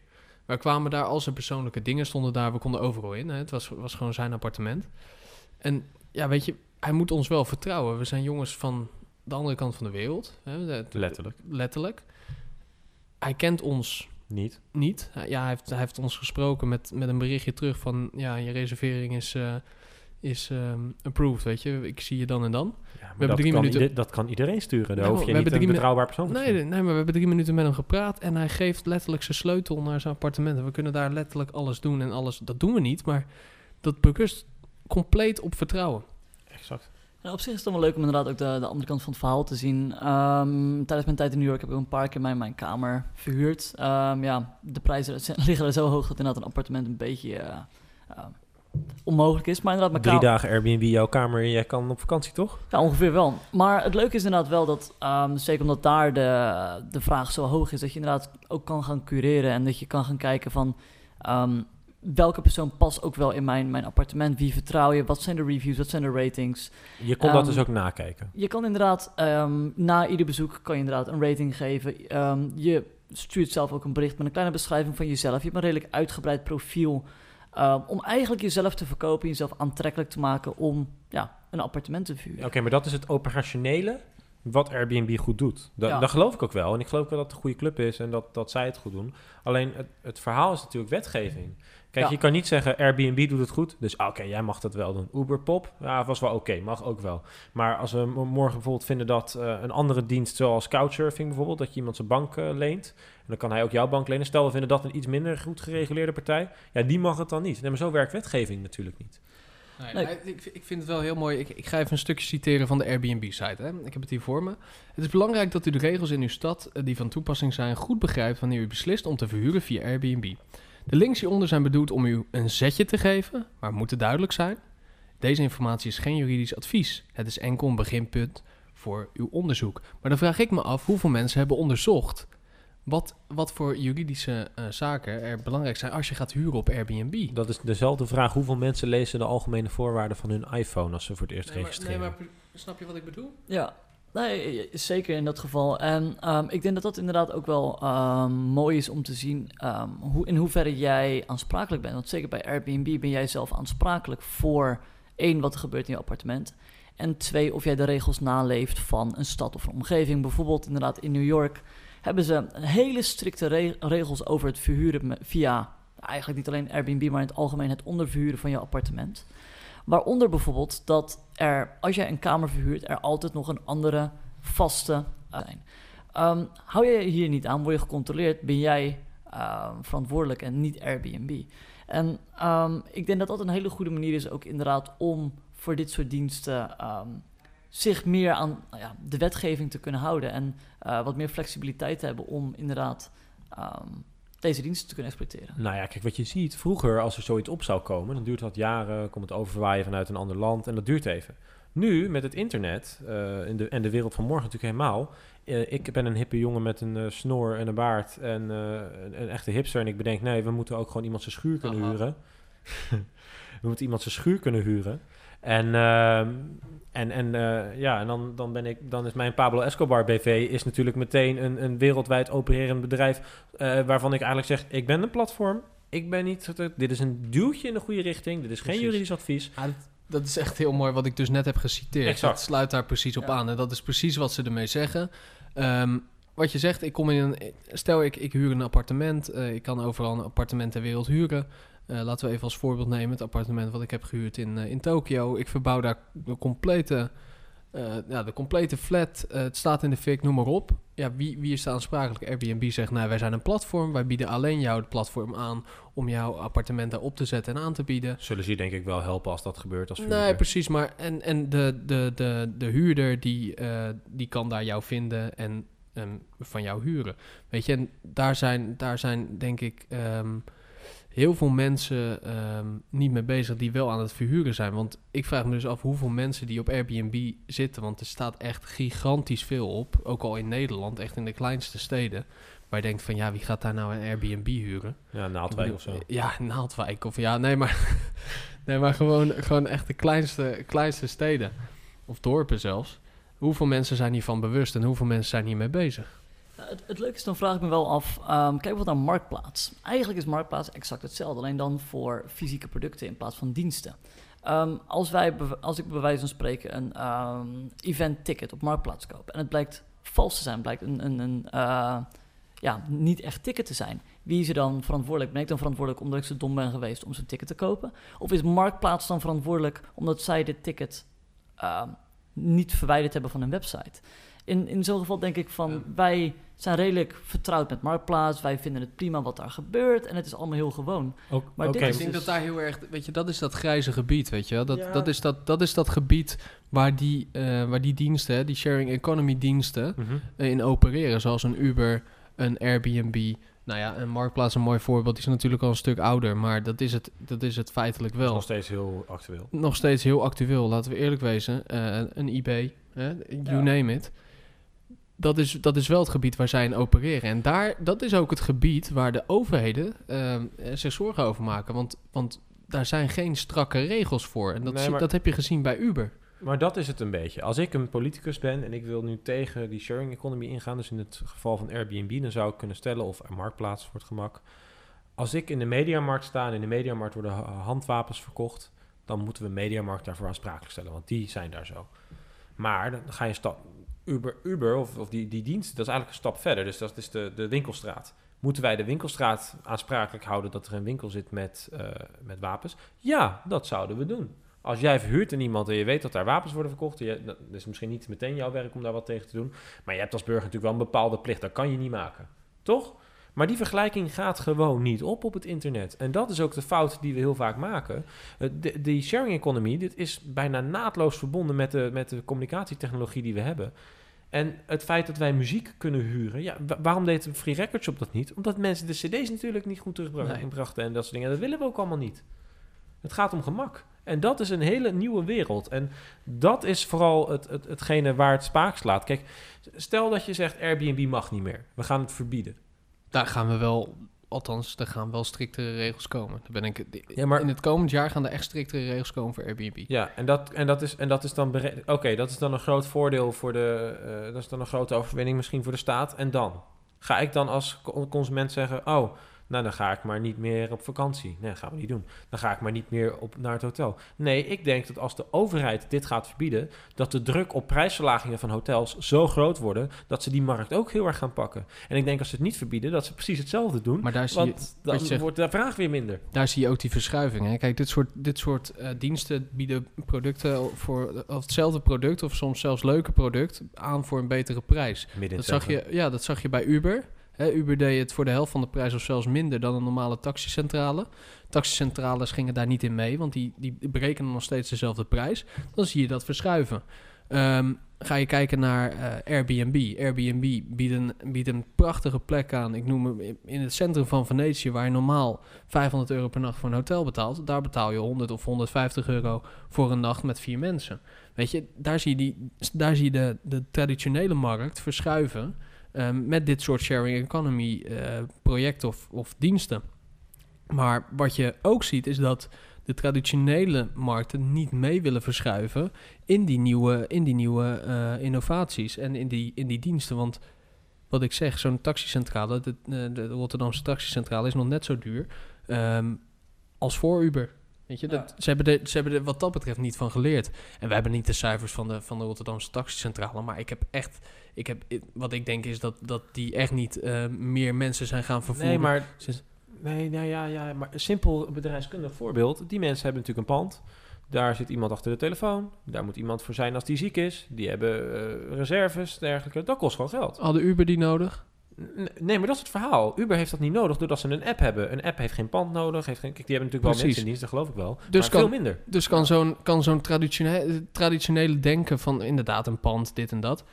Wij kwamen daar, al zijn persoonlijke dingen stonden daar, we konden overal in. Hè. Het was, was gewoon zijn appartement. En ja, weet je, hij moet ons wel vertrouwen. We zijn jongens van de andere kant van de wereld. Hè. Letterlijk. Letterlijk. Hij kent ons niet. niet. Hij- Ja, hij heeft, hij heeft ons gesproken met, met een berichtje terug van... ja, je reservering is, eh, is ehm, approved, weet je. Ik zie je dan en dan. Ja, maar hebben dat, drie kan minuten- ieder- dat kan iedereen sturen. Daar Ja, hoef we je hebben niet drie een betrouwbaar persoon Nee, zijn. nee, maar we hebben drie minuten met hem gepraat... en hij geeft letterlijk zijn sleutel naar zijn appartement. En we kunnen daar letterlijk alles doen en alles... Dat doen we niet, maar dat berust compleet op vertrouwen. Exact. En op zich is het dan wel leuk om inderdaad ook de, de andere kant van het verhaal te zien. Ehm, tijdens mijn tijd in New York heb ik ook een paar keer mijn, mijn kamer verhuurd. Ehm, ja, de prijzen liggen er zo hoog dat inderdaad een appartement een beetje eh, onmogelijk is. Maar inderdaad, mijn Drie dagen Airbnb jouw kamer en jij kan op vakantie, toch? Ja, ongeveer wel. Maar het leuke is inderdaad wel dat, ehm, zeker omdat daar de, de vraag zo hoog is, dat je inderdaad ook kan gaan cureren en dat je kan gaan kijken van ehm, welke persoon past ook wel in mijn, mijn appartement, wie vertrouw je, wat zijn de reviews, wat zijn de ratings. Je kon dat Ehm, dus ook nakijken. Je kan inderdaad na ieder bezoek kan je inderdaad een rating geven. Je stuurt zelf ook een bericht met een kleine beschrijving van jezelf. Je hebt een redelijk uitgebreid profiel ehm, om eigenlijk jezelf te verkopen, jezelf aantrekkelijk te maken om ja, een appartement te vuren. Oké, maar dat is het operationele wat Airbnb goed doet. Da Ja. Dat geloof ik ook wel. En ik geloof ook wel dat het een goede club is en dat, dat zij het goed doen. Alleen het, het verhaal is natuurlijk wetgeving. Kijk, Ja. je kan niet zeggen Airbnb doet het goed, dus ah, oké, jij mag dat wel doen. Uberpop, ja, was wel oké, mag ook wel. Maar als we morgen bijvoorbeeld vinden dat eh, een andere dienst, zoals Couchsurfing bijvoorbeeld, dat je iemand zijn bank eh, leent, en dan kan hij ook jouw bank lenen. Stel, we vinden dat een iets minder goed gereguleerde partij, ja, die mag het dan niet. Nee, maar zo werkt wetgeving natuurlijk niet. Nee, Ik, ik vind het wel heel mooi. Ik, ik ga even een stukje citeren van de Airbnb-site. hè. Ik heb het hier voor me. Het is belangrijk dat u de regels in uw stad eh, die van toepassing zijn goed begrijpt wanneer u beslist om te verhuren via Airbnb. De links hieronder zijn bedoeld om u een zetje te geven, maar moeten duidelijk zijn. Deze informatie is geen juridisch advies. Het is enkel een beginpunt voor uw onderzoek. Maar dan vraag ik me af hoeveel mensen hebben onderzocht wat, wat voor juridische eh, zaken er belangrijk zijn als je gaat huren op Airbnb. Dat is dezelfde vraag. Hoeveel mensen lezen de algemene voorwaarden van hun iPhone als ze voor het eerst Nee, maar, registreren? nee, maar snap je wat ik bedoel? Ja, nee, zeker in dat geval. En ehm, ik denk dat dat inderdaad ook wel ehm, mooi is om te zien ehm, hoe, in hoeverre jij aansprakelijk bent. Want zeker bij Airbnb ben jij zelf aansprakelijk voor één, wat er gebeurt in je appartement. En twee, of jij de regels naleeft van een stad of een omgeving. Bijvoorbeeld inderdaad in New York hebben ze hele strikte re- regels over het verhuren via eigenlijk niet alleen Airbnb, maar in het algemeen het onderverhuren van je appartement. Waaronder bijvoorbeeld dat er, als jij een kamer verhuurt, er altijd nog een andere vaste zijn. Ehm, hou je hier niet aan, word je gecontroleerd, ben jij uh, verantwoordelijk en niet Airbnb. En um, ik denk dat dat een hele goede manier is ook inderdaad om voor dit soort diensten zich meer aan nou ja, de wetgeving te kunnen houden en uh, wat meer flexibiliteit te hebben om inderdaad um, deze diensten te kunnen exploiteren. Nou ja, kijk, wat je ziet, vroeger als er zoiets op zou komen, dan duurt dat jaren, komt het overwaaien vanuit een ander land en dat duurt even. Nu, met het internet eh, in de, en de wereld van morgen natuurlijk helemaal. eh, ik ben een hippe jongen met een eh, snor en een baard en eh, een, een echte hipster. En ik bedenk, nee, we moeten ook gewoon iemand zijn schuur kunnen Aha. huren. we moeten iemand zijn schuur kunnen huren. En, ehm, en, en, eh, ja, en dan, dan, ben ik, dan is mijn Pablo Escobar BV is natuurlijk meteen een, een wereldwijd opererend bedrijf. eh, waarvan ik eigenlijk zeg, ik ben een platform. Ik ben niet, dit is een duwtje in de goede richting. Dit is geen juridisch advies. Ja, dat, dat is echt heel mooi wat ik dus net heb geciteerd. Exact. Dat sluit daar precies op Ja. aan. En dat is precies wat ze ermee zeggen. Ehm, wat je zegt, ik kom in een... Stel, ik, ik huur een appartement. eh, ik kan overal een appartement ter wereld huren. Eh, laten we even als voorbeeld nemen het appartement wat ik heb gehuurd in, eh, in Tokio. Ik verbouw daar de complete, eh, ja, de complete flat. Het staat in de fik, noem maar op. Ja, wie, wie is daar aansprakelijk? Airbnb zegt, nou, wij zijn een platform. Wij bieden alleen jou het platform aan om jouw appartement daar op te zetten en aan te bieden. Zullen ze je denk ik wel helpen als dat gebeurt als Nee, verhuurder. precies. Maar en, en de, de, de, de huurder die, die kan daar jou vinden en ehm, van jou huren. Weet je, en daar zijn, daar zijn denk ik ehm, heel veel mensen ehm, niet mee bezig die wel aan het verhuren zijn. Want ik vraag me dus af hoeveel mensen die op Airbnb zitten. Want er staat echt gigantisch veel op. Ook al in Nederland, echt in de kleinste steden. Waar je denkt van ja, wie gaat daar nou een Airbnb huren? Ja, Naaldwijk of zo. Ja, Naaldwijk of ja, nee, maar, nee, maar gewoon, gewoon echt de kleinste, kleinste steden. Of dorpen zelfs. Hoeveel mensen zijn hiervan bewust en hoeveel mensen zijn hiermee bezig? Nou, het, leuke is, dan vraag ik me wel af, ehm, kijk wat naar Marktplaats. Eigenlijk is Marktplaats exact hetzelfde, alleen dan voor fysieke producten in plaats van diensten. Ehm, als, wij, als ik bij wijze van spreken een ehm, event ticket op Marktplaats koop en het blijkt vals te zijn, blijkt een, een, een eh, ja, niet echt ticket te zijn. Wie is er dan verantwoordelijk? Ben ik dan verantwoordelijk omdat ik zo dom ben geweest om zo'n ticket te kopen? Of is Marktplaats dan verantwoordelijk omdat zij dit ticket niet verwijderd hebben van hun website? In, in zo'n geval denk ik van, Ja. wij zijn redelijk vertrouwd met Marktplaats. Wij vinden het prima wat daar gebeurt en het is allemaal heel gewoon. Ook, Maar dit oké, is Ik denk dus- dat daar heel erg, weet je, dat is dat grijze gebied, weet je wel. Dat, Ja. dat, is dat, dat is dat gebied waar die, eh, waar die diensten, die sharing economy diensten, Mhm. eh, in opereren. Zoals een Uber, een Airbnb. Nou ja, een Marktplaats, een mooi voorbeeld, die is natuurlijk al een stuk ouder, maar dat is het, dat is het feitelijk wel. nog steeds heel actueel. nog steeds heel actueel. Laten we eerlijk wezen. Eh, een eBay, hè, you Ja. name it. Dat is, dat is wel het gebied waar zij in opereren. En daar, dat is ook het gebied waar de overheden ehm, eh, zich zorgen over maken. Want, want daar zijn geen strakke regels voor. En dat, Nee, zie- maar- dat heb je gezien bij Uber. Maar dat is het een beetje. Als ik een politicus ben en ik wil nu tegen die sharing economy ingaan, dus in het geval van Airbnb, dan zou ik kunnen stellen, of een marktplaats voor het gemak. Als ik in de mediamarkt sta en in de mediamarkt worden ha- handwapens verkocht, dan moeten we mediamarkt daarvoor aansprakelijk stellen, want die zijn daar zo. Maar dan ga je stap, Uber, Uber of, die, die dienst, dat is eigenlijk een stap verder. Dus dat is de, de winkelstraat. Moeten wij de winkelstraat aansprakelijk houden dat er een winkel zit met, eh, met wapens? Ja, dat zouden we doen. Als jij verhuurt aan iemand en je weet dat daar wapens worden verkocht, je, dat is misschien niet meteen jouw werk om daar wat tegen te doen. Maar je hebt als burger natuurlijk wel een bepaalde plicht. Dat kan je niet maken. Toch? Maar die vergelijking gaat gewoon niet op op het internet. En dat is ook de fout die we heel vaak maken. Eh, de, die sharing economy, dit is bijna naadloos verbonden met de, met de communicatietechnologie die we hebben. En het feit dat wij muziek kunnen huren, ja, wa- waarom deed Free Records Shop dat niet? Omdat mensen de cd's natuurlijk niet goed terugbrachten en dat soort dingen. Dat willen we ook allemaal niet. Het gaat om gemak. En dat is een hele nieuwe wereld. En dat is vooral het, het, hetgene waar het spaak slaat. Kijk, stel dat je zegt Airbnb mag niet meer. We gaan het verbieden. Daar gaan we wel, althans, er gaan wel striktere regels komen. Daar ben ik, Ja, maar- In het komend jaar gaan er echt striktere regels komen voor Airbnb. Ja, en dat, en dat, is, en dat is dan... bere- Oké, dat is dan een groot voordeel voor de... eh, dat is dan een grote overwinning misschien voor de staat. En dan? Ga ik dan als co- consument zeggen... Oh, nou dan ga ik maar niet meer op vakantie. Nee, dat gaan we niet doen. Dan ga ik maar niet meer op, naar het hotel. Nee, ik denk dat als de overheid dit gaat verbieden... dat de druk op prijsverlagingen van hotels zo groot worden... dat ze die markt ook heel erg gaan pakken. En ik denk als ze het niet verbieden... dat ze precies hetzelfde doen. Maar daar zie, je, want dan wat je zegt- wordt de vraag weer minder. daar zie je ook die verschuiving. Hè? Kijk, dit soort, dit soort eh, diensten bieden producten voor of hetzelfde product... of soms zelfs leuke product aan voor een betere prijs. Midden Dat zag, je, ja, dat zag je bij Uber. Uber deed het voor de helft van de prijs of zelfs minder dan een normale taxicentrale. Taxicentrales gingen daar niet in mee, want die, die berekenen nog steeds dezelfde prijs. Dan zie je dat verschuiven. Ehm, ga je kijken naar eh, Airbnb. Airbnb biedt een, prachtige plek aan. Ik noem hem in- in het centrum van Venetië, waar je normaal 500 euro per nacht voor een hotel betaalt. Daar betaal je 100 of 150 euro voor een nacht met vier mensen. Weet je, daar zie je, die, daar zie je de, de traditionele markt verschuiven ehm, met dit soort sharing economy eh, projecten of, of diensten. Maar wat je ook ziet is dat de traditionele markten niet mee willen verschuiven in die nieuwe, in die nieuwe eh, innovaties en in die, in die diensten. Want wat ik zeg, zo'n taxicentrale, de, de, Rotterdamse taxicentrale is nog net zo duur ehm, als voor Uber. Weet je, dat, ze, hebben er, ze hebben er wat dat betreft niet van geleerd. En we hebben niet de cijfers van de, van de Rotterdamse taxicentrale, maar ik heb echt, ik heb, wat ik denk is dat, dat die echt niet eh, meer mensen zijn gaan vervoeren. Nee, maar... Nee, nou ja, ja, maar een simpel bedrijfskundig voorbeeld. Die mensen hebben natuurlijk een pand. Daar zit iemand achter de telefoon. Daar moet iemand voor zijn als die ziek is. Die hebben eh, reserves, dergelijke. Dat kost gewoon geld. Hadden Uber die nodig? Nee, maar dat is het verhaal. Uber heeft dat niet nodig doordat ze een app hebben. Een app heeft geen pand nodig. Heeft geen, kijk, die hebben natuurlijk wel mensen in dienst, dat geloof ik wel. Dus maar kan- veel minder. Dus kan zo'n, kan zo'n traditionele, traditionele denken van inderdaad een pand, dit en dat,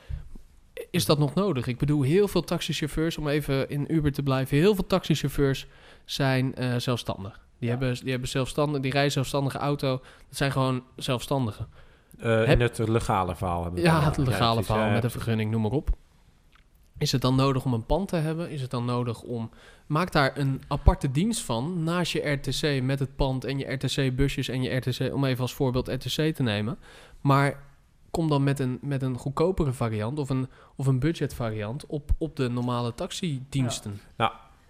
is dat nog nodig? Ik bedoel, heel veel taxichauffeurs, om even in Uber te blijven, heel veel taxichauffeurs zijn eh, zelfstandig. Die, hebben, die hebben zelfstandig, die rijden zelfstandige auto. Dat zijn gewoon zelfstandigen. In het legale verhaal hebben we Ja, het legale verhaal met een vergunning, noem maar op. Is het dan nodig om een pand te hebben? Is het dan nodig om... Maak daar een aparte dienst van naast je RTC met het pand en je RTC-busjes en je RTC... Om even als voorbeeld RTC te nemen. Maar kom dan met een, met een goedkopere variant of een, of een budgetvariant op, op de normale taxidiensten.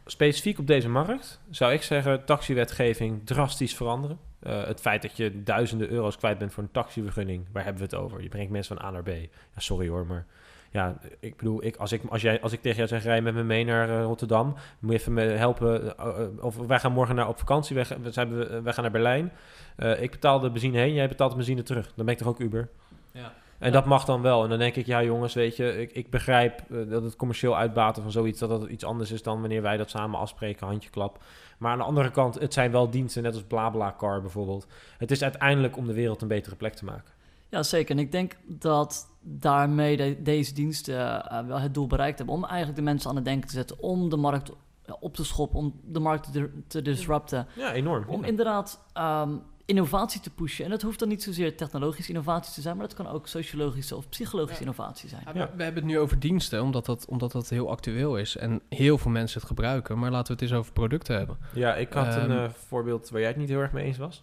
Specifiek op deze markt zou ik zeggen taxiwetgeving drastisch veranderen. Eh, het feit dat je duizenden euro's kwijt bent voor een taxivergunning, waar hebben we het over? Je brengt mensen van A naar B. Ja, sorry hoor, maar ja, ik bedoel, ik, als, ik, als, jij, als ik tegen jou zeg, rij met me mee naar eh, Rotterdam, moet je even me helpen. eh, eh, of wij gaan morgen naar, op vakantie, wij, gaan- we wij gaan naar Berlijn. Eh, ik betaal de benzine heen, jij betaalt de benzine terug. Dan ben ik toch ook Uber? Ja. En dat mag dan wel. En dan denk ik, ja jongens, weet je, ik, ik begrijp eh, dat het commercieel uitbaten van zoiets, dat dat iets anders is dan wanneer wij dat samen afspreken, handjeklap. Maar aan de andere kant, het zijn wel diensten, net als BlaBlaCar bijvoorbeeld. Het is uiteindelijk om de wereld een betere plek te maken. Ja, zeker. En ik denk dat daarmee de- deze diensten eh, wel het doel bereikt hebben om eigenlijk de mensen aan het denken te zetten, om de markt eh, op te schoppen, om de markt te, te disrupten, Ja, enorm. om Ja. inderdaad ehm, innovatie te pushen. En dat hoeft dan niet zozeer technologische innovatie te zijn, maar dat kan ook sociologische of psychologische Ja. innovatie zijn. Ja, we, Ja. we hebben het nu over diensten, omdat dat, omdat dat heel actueel is. En heel veel mensen het gebruiken. Maar laten we het eens over producten hebben. Ja, ik had een Ehm, eh, voorbeeld waar jij het niet heel erg mee eens was.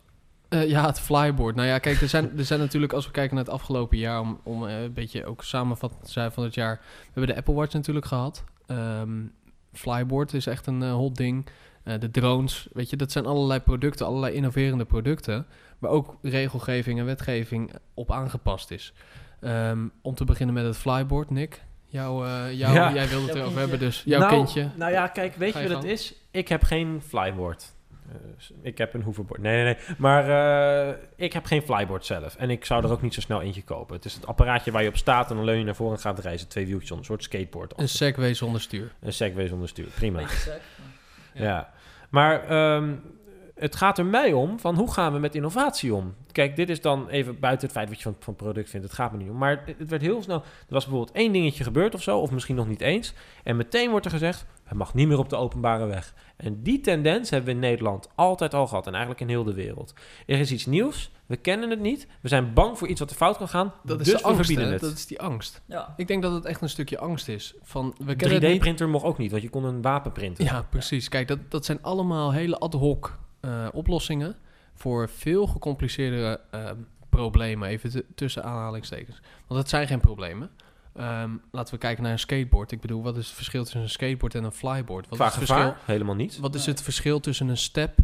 Eh, ja, het flyboard. Nou ja, kijk, er zijn, er zijn natuurlijk, als we kijken naar het afgelopen jaar, om, om eh, een beetje ook samenvattend te zijn van het jaar. We hebben de Apple Watch natuurlijk gehad. Ehm, flyboard is echt een eh, hot ding. Eh, de drones, weet je, dat zijn allerlei producten, allerlei innoverende producten, waar ook regelgeving en wetgeving op aangepast is. Ehm, om te beginnen met het flyboard, Nick. Jouw, eh, jouw, Ja. Jij wilde het erover hebben, dus jouw nou, kindje. Nou ja, kijk, weet Ga je je wat het is? Ik heb geen flyboard. Eh, ik heb een hoverboard. Nee, nee, nee. Maar eh, ik heb geen flyboard zelf. En ik zou er ook niet zo snel eentje kopen. Het is het apparaatje waar je op staat en dan leun je naar voren en gaat reizen. Twee wieltjes een soort skateboard. Een Segway zonder stuur. Een Segway zonder stuur. Prima. Ja. Maar ehm, het gaat er mij om van hoe gaan we met innovatie om? Kijk, dit is dan even buiten het feit wat je van, van het product vindt. Het gaat me niet om. Maar het, het werd heel snel. Er was bijvoorbeeld één dingetje gebeurd of zo, of misschien nog niet eens. En meteen wordt er gezegd: het mag niet meer op de openbare weg. En die tendens hebben we in Nederland altijd al gehad. En eigenlijk in heel de wereld. Er is iets nieuws. We kennen het niet. We zijn bang voor iets wat er fout kan gaan. Dat is dus de we angst, verbieden hè? het. Dat is die angst. Ja. Ik denk dat het echt een stukje angst is. Van, we kennen het niet. 3D-printer mocht ook niet, want je kon een wapen printen. Ja, precies. Kijk, dat, dat zijn allemaal hele ad hoc eh, oplossingen voor veel gecompliceerdere ehm, problemen, even tussen aanhalingstekens. Want het zijn geen problemen. Ehm, laten we kijken naar een skateboard. Ik bedoel, wat is het verschil tussen een skateboard en een flyboard? Wat Qua is het gevaar verschil, helemaal niet. wat is het verschil tussen een step,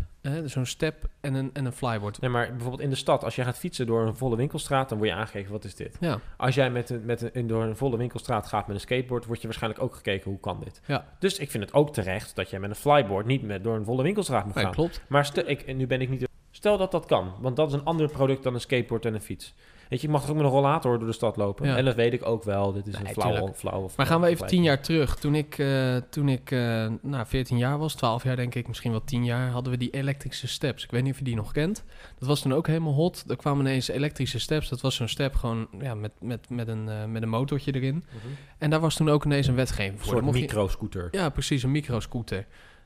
zo'n step en een, en een flyboard? Nee, maar bijvoorbeeld in de stad, als jij gaat fietsen door een volle winkelstraat, dan word je aangekeken, wat is dit? Ja, Als jij met een, met een, door een volle winkelstraat gaat met een skateboard, word je waarschijnlijk ook gekeken, hoe kan dit? Ja. Dus ik vind het ook terecht dat jij met een flyboard niet met, door een volle winkelstraat moet nee, gaan. klopt. Maar stel, ik, nu ben ik niet... Stel dat dat kan, want dat is een ander product dan een skateboard en een fiets. Weet je, ik mag toch ook met een rollator door de stad lopen? Ja. En dat weet ik ook wel. Dit is Nee, een flauwe, flauwe, Maar gaan we even tien jaar terug. Toen ik, eh, toen ik eh, nou, 14 jaar was, 12 jaar denk ik, misschien wel 10 jaar, hadden we die elektrische steps. Ik weet niet of je die nog kent. Dat was toen ook helemaal hot. Er kwamen ineens elektrische steps. Dat was zo'n step gewoon ja, met, met, met, een, eh, met een motortje erin. Mhm. En daar was toen ook ineens een wetgeving Een voor. soort mocht je- micro-scooter. ja, precies, een microscooter.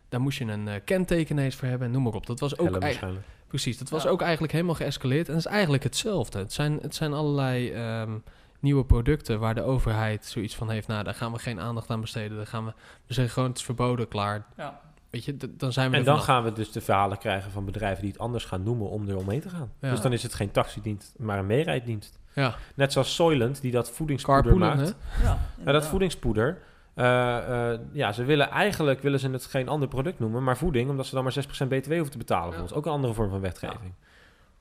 Daar moest je een kenteken ineens voor hebben en noem maar op. Dat was ook Helm. Precies, dat was Ja. ook eigenlijk helemaal geëscaleerd. En het is eigenlijk hetzelfde. Het zijn, het zijn allerlei ehm, nieuwe producten waar de overheid zoiets van heeft. Nou, daar gaan we geen aandacht aan besteden. Daar gaan we, we zeggen gewoon, het is verboden, klaar. Ja. Weet je, dan zijn we En dan vanaf. gaan we dus de verhalen krijgen van bedrijven die het anders gaan noemen om er omheen te gaan. Ja. Dus dan is het geen taxidienst, maar een meerijddienst. Ja, Net zoals Soylent, die dat voedingspoeder carpoolen, maakt. hè? Ja, Maar dat voedingspoeder, eh, eh, ja, ze willen eigenlijk willen ze het geen ander product noemen, maar voeding, omdat ze dan maar 6% btw hoeven te betalen. Ja. voor ons. Ook een andere vorm van wetgeving.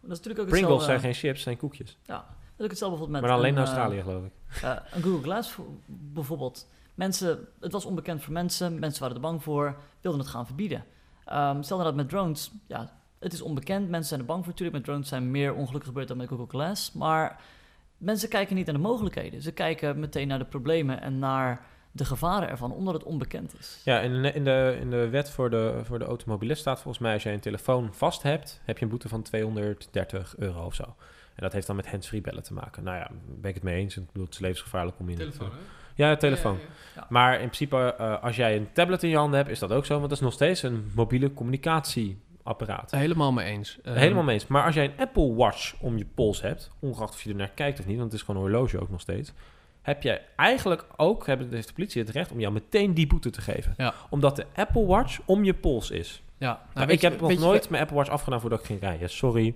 Dat is natuurlijk ook Pringles zijn geen chips, zijn koekjes. Ja, dat is ook hetzelfde bijvoorbeeld met... maar alleen in een, eh, Australië, geloof ik. Een Google Glass voor- bijvoorbeeld. Mensen, het was onbekend voor mensen, mensen waren er bang voor, wilden het gaan verbieden. Ehm stel nou dat met drones, ja, het is onbekend, mensen zijn er bang voor. Natuurlijk, met drones zijn meer ongelukken gebeurd dan met Google Glass. Maar mensen kijken niet naar de mogelijkheden. Ze kijken meteen naar de problemen en naar de gevaren ervan, omdat het onbekend is. Ja, in de, in de, in de wet voor de, voor de automobilist staat volgens mij... als jij een telefoon vast hebt, heb je een boete van 230 euro of zo. En dat heeft dan met hands-free bellen te maken. Nou ja, ben ik het mee eens. Ik bedoel, het is levensgevaarlijk om in... Telefoon, hè? Ja, telefoon. Ja, ja, ja. Maar in principe, eh, als jij een tablet in je handen hebt, is dat ook zo. Want dat is nog steeds een mobiele communicatieapparaat. Helemaal mee eens. Ehm, Helemaal mee eens. Maar als jij een Apple Watch om je pols hebt, ongeacht of je er naar kijkt of niet, want het is gewoon een horloge ook nog steeds, heb jij eigenlijk ook, hebben de politie het recht om jou meteen die boete te geven. Ja. Omdat de Apple Watch om je pols is. Ja, nou, Nou, ik je- heb nog je- nooit mijn Apple Watch afgedaan voordat ik ging rijden. Sorry.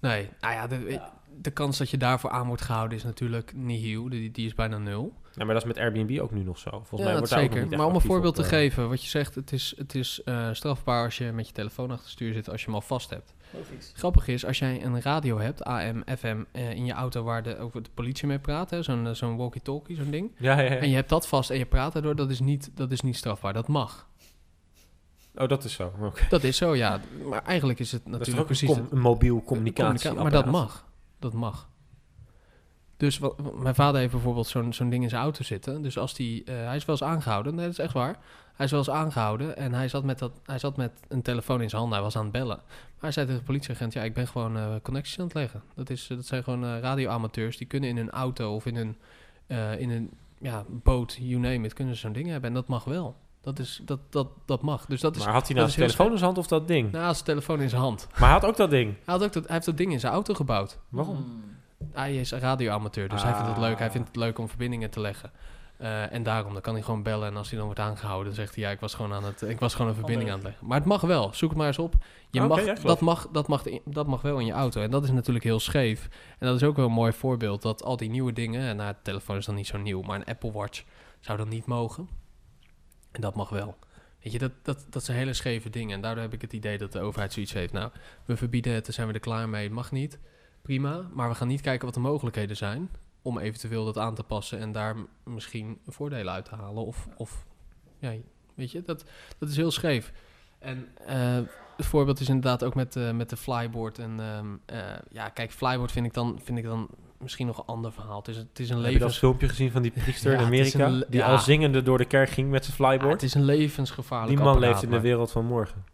Nee, nou ja, de, de kans dat je daarvoor aan wordt gehouden is natuurlijk nihil. Die, die is bijna nul. Ja, maar dat is met Airbnb ook nu nog zo. Volgens ja, mij dat wordt daar ook nog zeker. niet echt Maar om een voorbeeld op, te eh, geven, wat je zegt, het is, het is eh, strafbaar als je met je telefoon achter het stuur zit als je hem al vast hebt. Logisch. Grappig is, als jij een radio hebt, AM, FM, eh, in je auto waar de, ook de politie mee praat, hè, zo'n eh, zo'n walkie-talkie, zo'n ding. Ja, ja, ja. En je hebt dat vast en je praat daardoor, dat is niet, dat is niet strafbaar. Dat mag. Oh, dat is zo. Oké. Dat is zo, ja. Maar eigenlijk is het Dat is toch natuurlijk precies... een, com- het- een mobiel communica- communicatie. Maar dat mag. Dat mag. Dus wat, mijn vader heeft bijvoorbeeld zo'n zo'n ding in zijn auto zitten. Dus als die, eh, hij is wel eens aangehouden. Nee, dat is echt waar. Hij is wel eens aangehouden en hij zat, met dat, hij zat met een telefoon in zijn handen. Hij was aan het bellen. Maar hij zei tegen de politieagent, ja, ik ben gewoon eh, connecties aan het leggen. Dat, is, dat zijn gewoon eh, radioamateurs. Die kunnen in hun auto of in hun, eh, in een ja, boot, you name it, kunnen ze zo'n ding hebben. En dat mag wel. Dat, is, dat, dat, dat mag. Dus dat is... Maar had hij nou zijn telefoon in zijn hand of dat ding? Nou, zijn telefoon in zijn hand. Maar hij had ook dat ding. Hij, had ook dat, hij heeft dat ding in zijn auto gebouwd. Waarom? Hij is een radioamateur, dus hij vindt het leuk. Hij Ah. vindt het leuk om verbindingen te leggen. Eh, en daarom, dan kan hij gewoon bellen. En als hij dan wordt aangehouden, dan zegt hij... Ja, ik was gewoon, aan het, ik was gewoon een verbinding aan het leggen. Maar het mag wel. Zoek het maar eens op. Je mag, dat, mag, dat, mag, dat mag wel in je auto. En dat is natuurlijk heel scheef. En dat is ook wel een mooi voorbeeld. Dat al die nieuwe dingen... En nou, de telefoon is dan niet zo nieuw. Maar een Apple Watch zou dan niet mogen. En dat mag wel. Weet je, dat, dat, dat zijn hele scheve dingen. En daardoor heb ik het idee dat de overheid zoiets heeft. Nou, we verbieden het, dan zijn we er klaar mee. Het mag niet. Prima. Maar we gaan niet kijken wat de mogelijkheden zijn. Om eventueel dat aan te passen en daar misschien voordelen uit te halen. Of, of ja, weet je, dat, dat is heel scheef. En eh, het voorbeeld is inderdaad ook met, eh, met de flyboard. En ehm, eh, ja, kijk, flyboard vind ik dan, vind ik dan misschien nog een ander verhaal. Het is, het is een Heb je dat levens... filmpje gezien van die priester Ja, in Amerika? een die ja. al zingende door de kerk ging met zijn Ja, flyboard? het is een levensgevaarlijk die man apparaat, leeft in de wereld van morgen.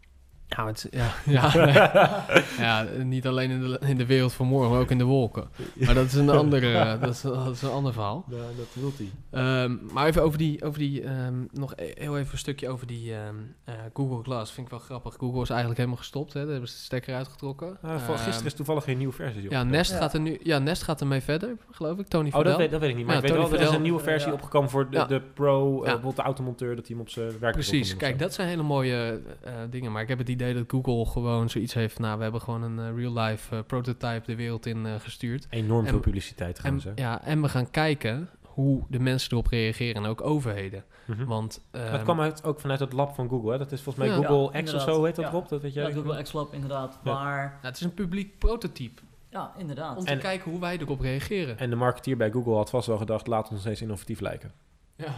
Ja, het, ja, ja, nee. ja, niet alleen in de, in de wereld van morgen, maar ook in de wolken. Maar dat is een, andere, eh, dat is, dat is een ander verhaal. Ja, dat wilt hij. Ehm, maar even over die, over die ehm, nog e- heel even een stukje over die ehm, eh, Google Glass. Vind ik wel grappig. Google is eigenlijk helemaal gestopt. Hè? Daar hebben ze de stekker uitgetrokken. Ah, van gisteren is toevallig geen nieuwe versie. ja. Nest Ja. gaat er nu, ja, Nest gaat ermee verder, geloof ik. Tony Oh, dat weet, dat weet ik niet. Maar Ja, ik weet Tony wel, er is een nieuwe versie Ja. opgekomen voor de, Ja. de pro, Ja. bijvoorbeeld de automonteur, dat hij hem op zijn werk Precies, kijk, dat zijn hele mooie eh, dingen. Maar ik heb het idee dat Google gewoon zoiets heeft. Nou, we hebben gewoon een eh, real-life eh, prototype de wereld in eh, gestuurd. Enorm En- veel publiciteit gaan En, ze. ja, en we gaan kijken hoe de mensen erop reageren. En ook overheden. Mhm. Want, dat ehm, kwam uit, ook vanuit het lab van Google. Hè? Dat is volgens mij Ja. Google Ja, X of inderdaad. zo heet dat Ja. Rob. Dat weet jij. Ja, Google X-Lab inderdaad, Ja. maar nou, het is een publiek prototype. ja, inderdaad. Om te En- kijken hoe wij erop reageren. En de marketeer bij Google had vast wel gedacht, laat ons steeds innovatief lijken. Ja.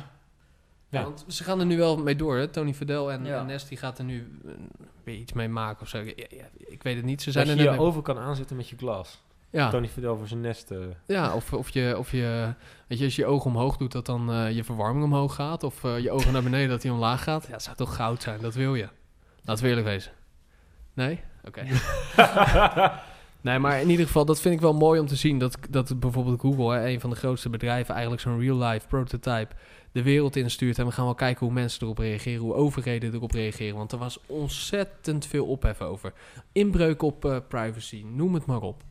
Ja. Want ze gaan er nu wel mee door. Hè? Tony Fadell en, Ja. en Nest die gaat er nu eh, weer iets mee maken of zo. Ja, ik weet het niet. Ze zijn dat er je net je mee- over kan aanzetten met je glas. Ja, Tony Fidel voor zijn nest. eh. ja of, of, je, of je, weet je, als je je ogen omhoog doet, dat dan eh, je verwarming omhoog gaat. Of je ogen naar beneden, dat die omlaag gaat. Ja, zou toch goud zijn, dat wil je. Laten we eerlijk wezen. Nee? Oké. nee, maar in ieder geval, dat vind ik wel mooi om te zien. Dat, dat bijvoorbeeld Google, hè, een van de grootste bedrijven, eigenlijk zo'n real-life prototype de wereld instuurt. En we gaan wel kijken hoe mensen erop reageren, hoe overheden erop reageren. Want er was ontzettend veel ophef over. Inbreuk op eh, privacy, noem het maar op.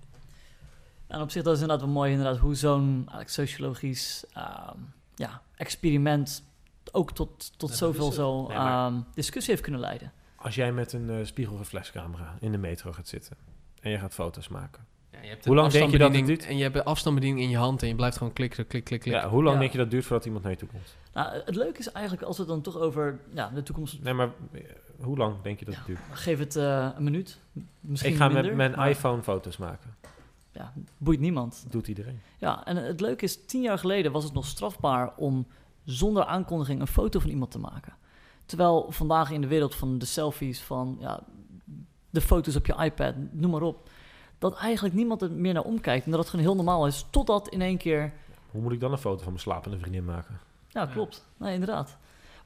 En op zich dat is inderdaad wel mooi inderdaad, hoe zo'n eigenlijk sociologisch ehm, ja, experiment ook tot, tot Ja, zoveel zo Nee, maar- ehm, discussie heeft kunnen leiden. Als jij met een spiegelreflexcamera in de metro gaat zitten en je gaat foto's maken. Ja, je hebt Hoe een lang denk je dat het duurt? En je hebt een afstandsbediening in je hand en je blijft gewoon klikken, klik, klik, klik. Ja, hoe lang Ja. denk je dat het duurt voordat iemand naar je toe komt? Nou, het leuke is eigenlijk als we het dan toch over ja, de toekomst... Nee, maar eh, hoe lang denk je dat het duurt? Geef het eh, een minuut, misschien Ik ga minder, met mijn maar, iPhone foto's maken. Ja, boeit niemand. Doet iedereen. Ja, en het leuke is, tien jaar geleden was het nog strafbaar om zonder aankondiging een foto van iemand te maken. Terwijl vandaag in de wereld van de selfies, van ja, de foto's op je iPad, noem maar op, dat eigenlijk niemand er meer naar omkijkt en dat het gewoon heel normaal is, totdat in één keer Hoe moet ik dan een foto van mijn slapende vriendin maken? Ja, klopt. Nee, inderdaad.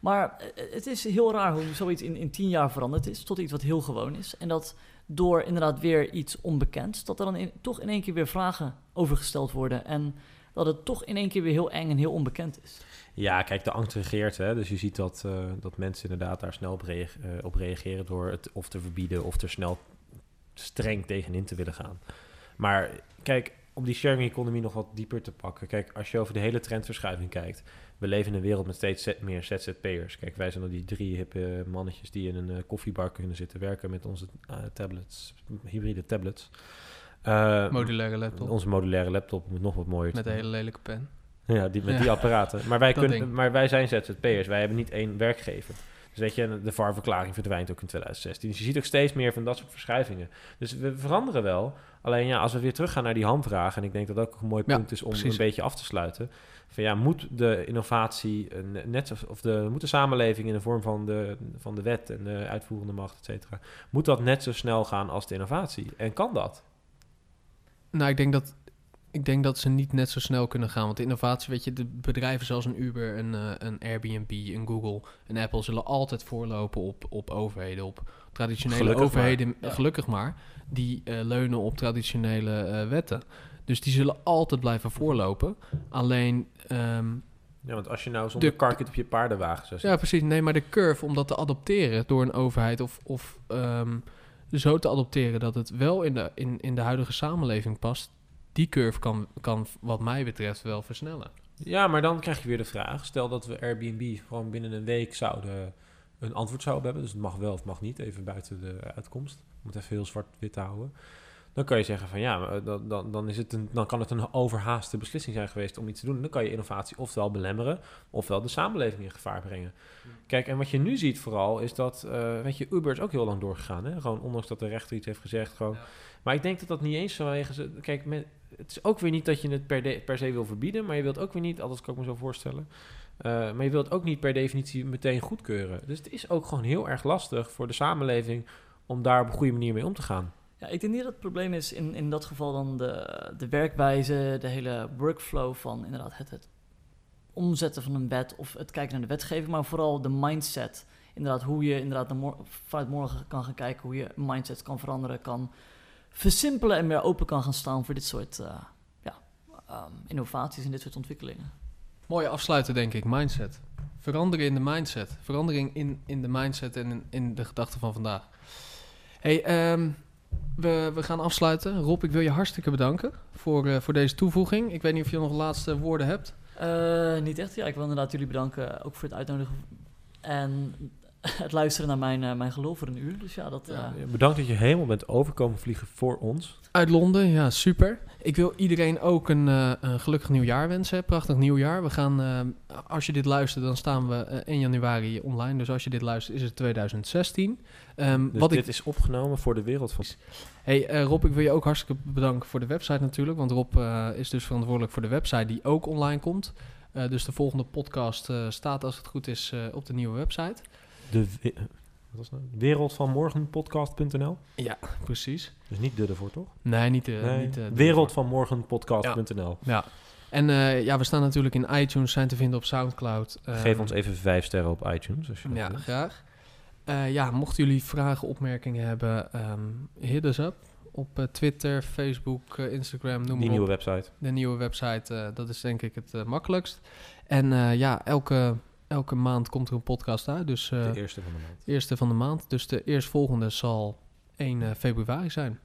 Maar eh, het is heel raar hoe zoiets in, in tien jaar veranderd is tot iets wat heel gewoon is. En dat door inderdaad weer iets onbekends, dat er dan in- toch in één keer weer vragen over gesteld worden. En dat het toch in één keer weer heel eng en heel onbekend is. Ja, kijk, de angst regeert. Hè? Dus je ziet dat, eh, dat mensen inderdaad daar snel op, reage- eh, op reageren door het of te verbieden of er snel streng tegenin te willen gaan. Maar kijk, om die sharing economy nog wat dieper te pakken. Kijk, als je over de hele trendverschuiving kijkt. We leven in een wereld met steeds meer ZZP'ers. Kijk, wij zijn al die drie hippe mannetjes die in een eh, koffiebar kunnen zitten werken met onze eh, tablets, hybride tablets. Eh, Modulaire laptop. Onze modulaire laptop moet nog wat mooier. Met een hele lelijke pen. ja, die, met Ja. die apparaten. Maar wij, kunnen, ding. maar wij zijn ZZP'ers. Wij hebben niet één werkgever. Dus weet je, de VAR-verklaring verdwijnt ook in 2016. Dus je ziet ook steeds meer van dat soort verschuivingen. Dus we veranderen wel. Alleen ja, als we weer teruggaan naar die hamvraag... en ik denk dat dat ook een mooi Ja, punt is om precies. een beetje af te sluiten... van ja, moet de innovatie, eh, ne- net of de, moet de samenleving in de vorm van de, van de wet... en de uitvoerende macht, et cetera... moet dat net zo snel gaan als de innovatie? En kan dat? Nou, ik denk dat, ik denk dat ze niet net zo snel kunnen gaan. Want innovatie, weet je, de bedrijven zoals een Uber, een, eh, een Airbnb, een Google, een Apple zullen altijd voorlopen op, op overheden, op traditionele Gelukkig overheden, maar. gelukkig maar, die eh, leunen op traditionele eh, wetten. Dus die zullen altijd blijven voorlopen. Alleen, ehm, Ja, want als je nou zonder De- karkit op je paardenwagen zou ja precies, nee, maar de curve om dat te adopteren door een overheid of, of ehm, zo te adopteren dat het wel in de, in, in de huidige samenleving past, die curve kan, kan wat mij betreft wel versnellen. Ja, maar dan krijg je weer de vraag. Stel dat we Airbnb gewoon binnen een week zouden een antwoord zouden hebben. Dus het mag wel of mag niet, even buiten de uitkomst. Om het even heel zwart-wit te houden. Dan kan je zeggen van ja, eh, dan, dan, dan, is het een, dan kan het een overhaaste beslissing zijn geweest om iets te doen. Dan kan je innovatie ofwel belemmeren, ofwel de samenleving in gevaar brengen. Kijk, en wat je nu ziet vooral is dat, eh, weet je, Uber is ook heel lang doorgegaan. Hè? Gewoon ondanks dat de rechter iets heeft gezegd. Gewoon. Maar ik denk dat dat niet eens vanwege... ze- Kijk, met, het is ook weer niet dat je het per, de- per se wil verbieden, maar je wilt ook weer niet, alles kan ik me zo voorstellen, eh, maar je wilt ook niet per definitie meteen goedkeuren. Dus het is ook gewoon heel erg lastig voor de samenleving om daar op een goede manier mee om te gaan. Ja, ik denk niet dat het probleem is in, in dat geval dan de, de werkwijze, de hele workflow van inderdaad het, het omzetten van een wet of het kijken naar de wetgeving, maar vooral de mindset. Inderdaad, hoe je inderdaad vanuit morgen kan gaan kijken, hoe je mindset kan veranderen, kan versimpelen en meer open kan gaan staan voor dit soort eh, ja, ehm, innovaties en dit soort ontwikkelingen. Mooie afsluiten, denk ik. Mindset. Veranderen in de mindset. Verandering in, in de mindset en in, in de gedachten van vandaag. hey, ehm, we, we gaan afsluiten. Rob, ik wil je hartstikke bedanken voor, eh, voor deze toevoeging. Ik weet niet of je nog laatste woorden hebt. Eh, niet echt, ja. Ik wil inderdaad jullie bedanken, ook voor het uitnodigen en het luisteren naar mijn, eh, mijn gelul voor een uur. Dus ja, dat... eh, Ja, bedankt dat je helemaal bent overkomen vliegen voor ons. Uit Londen, ja, super. Ik wil iedereen ook een, eh, een gelukkig nieuwjaar wensen. Prachtig nieuwjaar. We gaan, eh, als je dit luistert, dan staan we eh, 1 januari online. Dus als je dit luistert, is het 2016. Ehm, Dus wat ik dit is opgenomen voor de wereld van... Hey Rob, ik wil je ook hartstikke bedanken voor de website natuurlijk. Want Rob is dus verantwoordelijk voor de website die ook online komt. Eh, dus de volgende podcast eh, staat als het goed is eh, op de nieuwe website. De, wi- Wat was nou? Wereldvanmorgenpodcast.nl. Ja, precies. Dus niet de ervoor, toch? Nee, niet de... Nee, niet, eh, de- Wereldvanmorgenpodcast.nl. Ja. En eh, ja, we staan natuurlijk in iTunes, zijn te vinden op Soundcloud. Geef Ehm, ons even vijf sterren op iTunes. Als je Ja, wilt. graag. Eh, ja, mochten jullie vragen, opmerkingen hebben, ehm hit us up. Op eh, Twitter, Facebook, eh, Instagram, noem Die maar nieuwe op. website. De nieuwe website, eh, dat is denk ik het eh, makkelijkst. En eh, ja, elke, elke maand komt er een podcast uit. Dus eh de eerste van de maand. eerste van de maand. Dus de eerstvolgende zal 1 eh, februari zijn.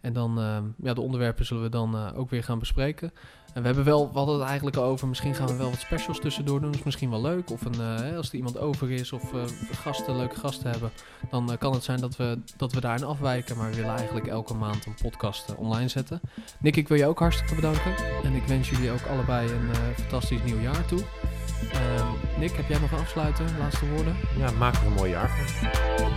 En dan, eh, ja, de onderwerpen zullen we dan eh, ook weer gaan bespreken. En we hebben wel, we hadden het eigenlijk al over, misschien gaan we wel wat specials tussendoor doen. Dat is misschien wel leuk. Of een, eh, als er iemand over is of eh, gasten, leuke gasten hebben, dan eh, kan het zijn dat we, dat we daarin afwijken. Maar we willen eigenlijk elke maand een podcast eh, online zetten. Nick, ik wil je ook hartstikke bedanken. En ik wens jullie ook allebei een eh, fantastisch nieuw jaar toe. Ehm, Nick, heb jij nog een afsluiter, laatste woorden? Ja, maak er een mooi jaar van.